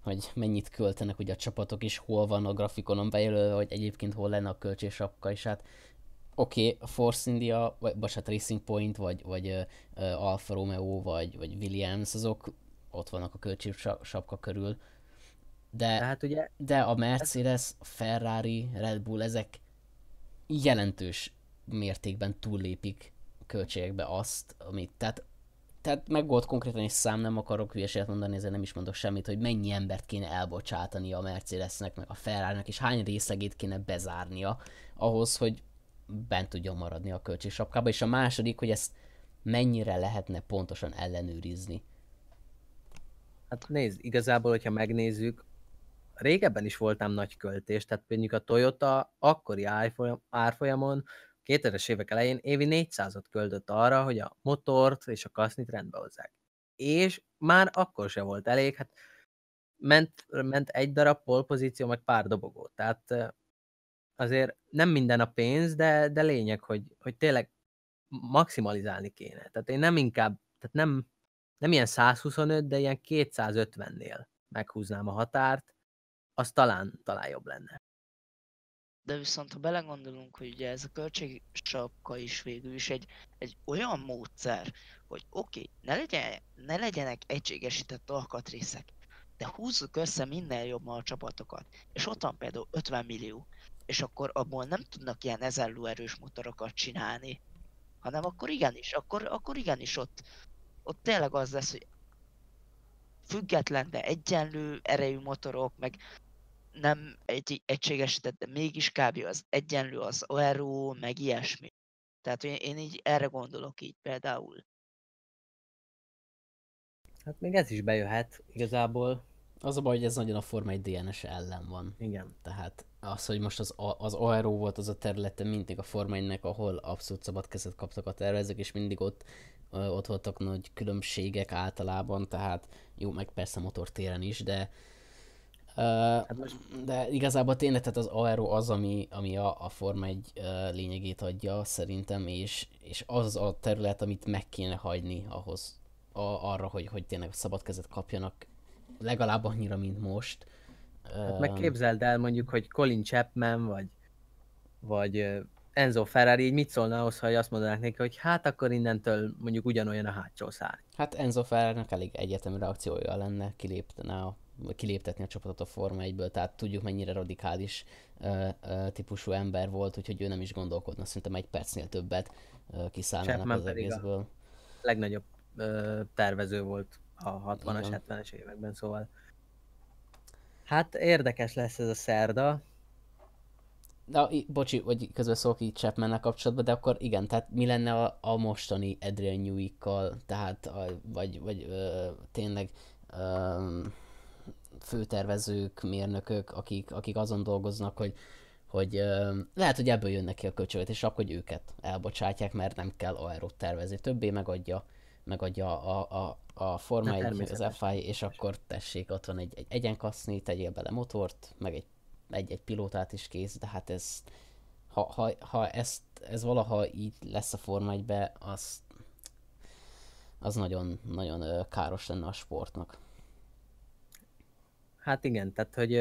hogy mennyit költenek ugye a csapatok, és hol van a grafikonon bejelölve, hogy egyébként hol lenne a költségsapka, és hát oké, okay, Force India, vagy bocsánat, Racing Point, vagy, vagy uh, Alfa Romeo, vagy, vagy Williams, azok ott vannak a költségsapka körül, de, Tehát ugye de a Mercedes, a Ferrari, Red Bull, ezek jelentős mértékben túllépik költségekbe azt, amit, tehát, tehát meg volt konkrétan egy szám, nem akarok hülyeséget mondani, ezért nem is mondok semmit, hogy mennyi embert kéne elbocsátani a Mercedesnek, meg a Ferrari-nak, és hány részlegét kéne bezárnia ahhoz, hogy bent tudjon maradni a költségsapkába, és a második, hogy ezt mennyire lehetne pontosan ellenőrizni. Hát nézd, igazából, hogyha megnézzük, régebben is voltam nagy költés, tehát például a Toyota akkori árfolyam- árfolyamon 2000-es évek elején évi 400-ot költött arra, hogy a motort és a kasznit rendbe hozzák. És már akkor se volt elég, hát ment, ment egy darab polpozíció, meg pár dobogó. Tehát azért nem minden a pénz, de, de lényeg, hogy, hogy tényleg maximalizálni kéne. Tehát én nem inkább, tehát nem, nem ilyen 125, de ilyen 250-nél meghúznám a határt, az talán, talán jobb lenne. De viszont ha belegondolunk, hogy ugye ez a költségsapka is végül is egy, egy olyan módszer, hogy oké, okay, ne, legyen, ne legyenek egységesített alkatrészek, de húzzuk össze minél jobban a csapatokat. És ott van például 50 millió, és akkor abból nem tudnak ilyen 1000 lóerős motorokat csinálni, hanem akkor igenis, akkor, akkor igenis ott, ott tényleg az lesz, hogy független, de egyenlő erejű motorok, meg nem egy egységesített, de mégis kb. az egyenlő az aero, meg ilyesmi. Tehát én, én így erre gondolok így például. Hát még ez is bejöhet igazából. Az a baj, hogy ez nagyon a Forma 1 DNS ellen van. Igen. Tehát az, hogy most az, az aero volt az a területe mindig a Forma 1 ahol abszolút szabad kezet kaptak a tervezők, és mindig ott, ott voltak nagy különbségek általában, tehát jó, meg persze motortéren is, de hát most... De igazából tényleg tehát az aero az, ami, ami a, a Forma 1 lényegét adja szerintem, és, és az a terület, amit meg kéne hagyni ahhoz, a, arra, hogy, hogy tényleg szabad kezet kapjanak legalább annyira, mint most. Hát meg képzeld el mondjuk, hogy Colin Chapman, vagy, vagy Enzo Ferrari így mit szólna ahhoz, ha azt mondanák neki, hogy hát akkor innentől mondjuk ugyanolyan a hátsó szár. Hát Enzo Ferrari elég egyetemű reakciója lenne, kiléptene a, kiléptetni a csapatot a Forma 1-ből, tehát tudjuk mennyire radikális uh, uh, típusú ember volt, úgyhogy ő nem is gondolkodna, szerintem egy percnél többet uh, kiszállnának az egészből. A legnagyobb uh, tervező volt a 60-as, 70-es években, szóval hát érdekes lesz ez a szerda. Na, bocsi, hogy közben szólok így chapman kapcsolatban, de akkor igen, tehát mi lenne a, a mostani Adrian Newey-kkal, tehát a, vagy, vagy ö, tényleg ö, főtervezők, mérnökök, akik, akik azon dolgoznak, hogy, hogy ö, lehet, hogy ebből jönnek ki a költségvetés, akkor hogy őket elbocsátják, mert nem kell aerót tervezni. Többé megadja megadja a, a, a Forma 1, az FI, és akkor tessék, ott van egy, egy egyenkaszni, tegyél bele motort, meg egy, egy, egy pilótát is kész, de hát ez, ha, ha, ha ezt, ez valaha így lesz a Forma 1-be, az, az nagyon, nagyon káros lenne a sportnak. Hát igen, tehát hogy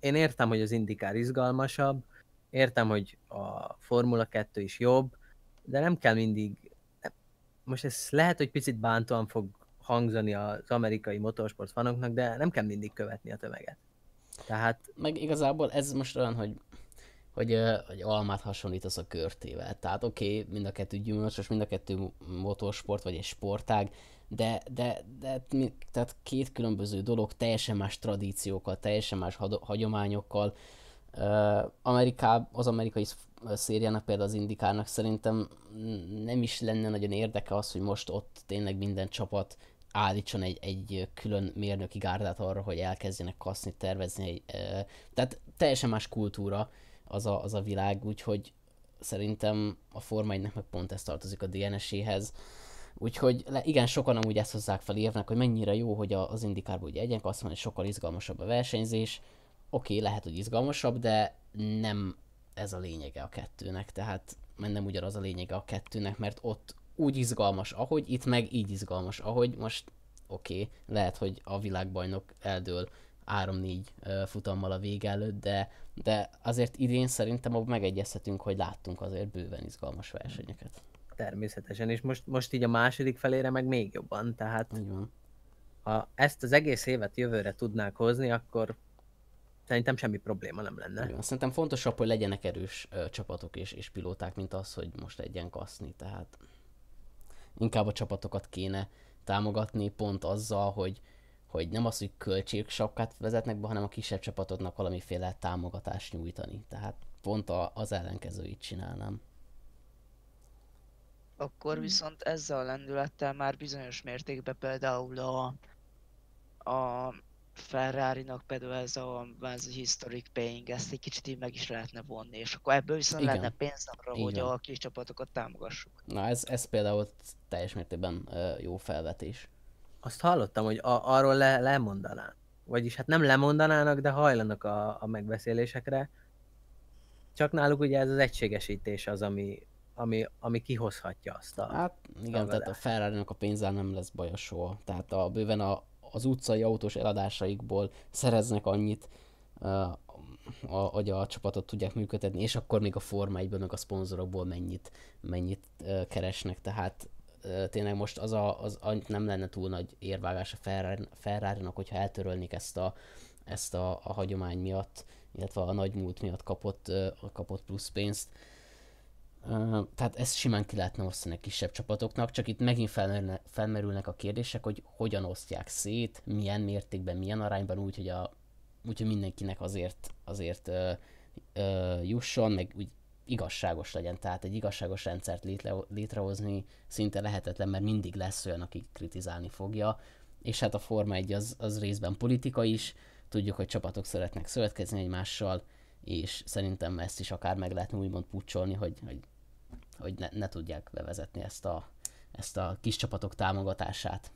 én értem, hogy az indikár izgalmasabb, értem, hogy a Formula 2 is jobb, de nem kell mindig most ez lehet, hogy picit bántóan fog hangzani az amerikai motorsport fanoknak, de nem kell mindig követni a tömeget. Tehát... Meg igazából ez most olyan, hogy hogy, hogy almát hasonlítasz a körtével. Tehát oké, okay, mind a kettő gyümölcsös, mind a kettő motorsport, vagy egy sportág, de, de, de tehát két különböző dolog, teljesen más tradíciókkal, teljesen más hagyományokkal. Uh, Ameriká, az amerikai szériának, például az Indikárnak szerintem nem is lenne nagyon érdeke az, hogy most ott tényleg minden csapat állítson egy, egy külön mérnöki gárdát arra, hogy elkezdjenek kaszni, tervezni. Tehát teljesen más kultúra az a, az a világ, úgyhogy szerintem a Forma 1 meg pont ez tartozik a DNS-éhez. Úgyhogy le, igen, sokan amúgy ezt hozzák fel érvnek, hogy mennyire jó, hogy az indikárban ugye egyen azt hogy sokkal izgalmasabb a versenyzés. Oké, okay, lehet, hogy izgalmasabb, de nem ez a lényege a kettőnek, tehát nem ugyanaz a lényege a kettőnek, mert ott úgy izgalmas, ahogy, itt meg így izgalmas, ahogy most oké, okay, lehet, hogy a világbajnok eldől 3-4 futammal a vége előtt, de, de azért idén szerintem abban megegyezhetünk, hogy láttunk azért bőven izgalmas versenyeket. Természetesen, és most, most így a második felére meg még jobban, tehát van. ha ezt az egész évet jövőre tudnák hozni, akkor Szerintem semmi probléma nem lenne. Igen, szerintem fontosabb, hogy legyenek erős ö, csapatok és, és pilóták, mint az, hogy most egyen kaszni, tehát inkább a csapatokat kéne támogatni pont azzal, hogy, hogy nem az, hogy költségsapkát vezetnek be, hanem a kisebb csapatoknak valamiféle támogatást nyújtani. Tehát pont a, az ellenkezőit csinálnám. Akkor viszont ezzel a lendülettel már bizonyos mértékben például a, a Ferrari-nak például ez a, ez a historic paying, ezt egy kicsit így meg is lehetne vonni, és akkor ebből viszont Igen. lenne pénz arra, Igen. hogy a kis csapatokat támogassuk. Na ez, ez például teljes mértékben uh, jó felvetés. Azt hallottam, hogy a, arról le, lemondaná. Vagyis hát nem lemondanának, de hajlanak a, a megbeszélésekre. Csak náluk ugye ez az egységesítés az, ami, ami, ami kihozhatja azt a... Hát igen, tehát a ferrari a pénzzel nem lesz baja soha. Tehát a, bőven a, az utcai autós eladásaikból szereznek annyit, hogy a csapatot tudják működtetni, és akkor még a formáiból, meg a szponzorokból mennyit, mennyit keresnek, tehát tényleg most az, a, az a, nem lenne túl nagy érvágás a Ferrari-nak, hogyha eltörölnék ezt a, ezt a, a hagyomány miatt, illetve a nagy múlt miatt kapott, kapott plusz pénzt tehát ezt simán ki lehetne osztani kisebb csapatoknak, csak itt megint felmerülnek, a kérdések, hogy hogyan osztják szét, milyen mértékben, milyen arányban úgy, hogy a úgyhogy mindenkinek azért, azért ö, ö, jusson, meg úgy igazságos legyen. Tehát egy igazságos rendszert létre, létrehozni szinte lehetetlen, mert mindig lesz olyan, aki kritizálni fogja. És hát a Forma 1 az, az részben politika is, tudjuk, hogy csapatok szeretnek szövetkezni egymással, és szerintem ezt is akár meg lehetne úgymond pucsolni, hogy, hogy, hogy ne, ne tudják bevezetni ezt a, ezt a kis csapatok támogatását.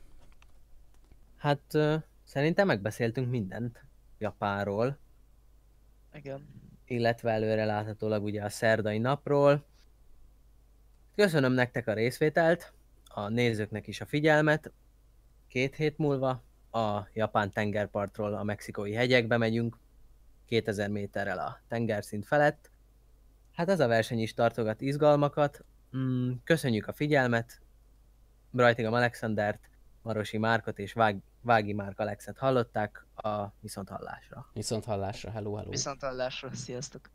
Hát szerintem megbeszéltünk mindent Japánról, Igen. illetve előre láthatólag ugye a szerdai napról. Köszönöm nektek a részvételt, a nézőknek is a figyelmet. Két hét múlva a japán tengerpartról a mexikói hegyekbe megyünk, 2000 méterrel a tengerszint felett. Hát ez a verseny is tartogat izgalmakat. Mm, Köszönjük a figyelmet, Brajtigam Alexandert, Marosi Márkot és Vág, Vági Márk Alexet hallották a viszonthallásra. Viszont hallásra, hello, hello. Viszont hallásra, sziasztok!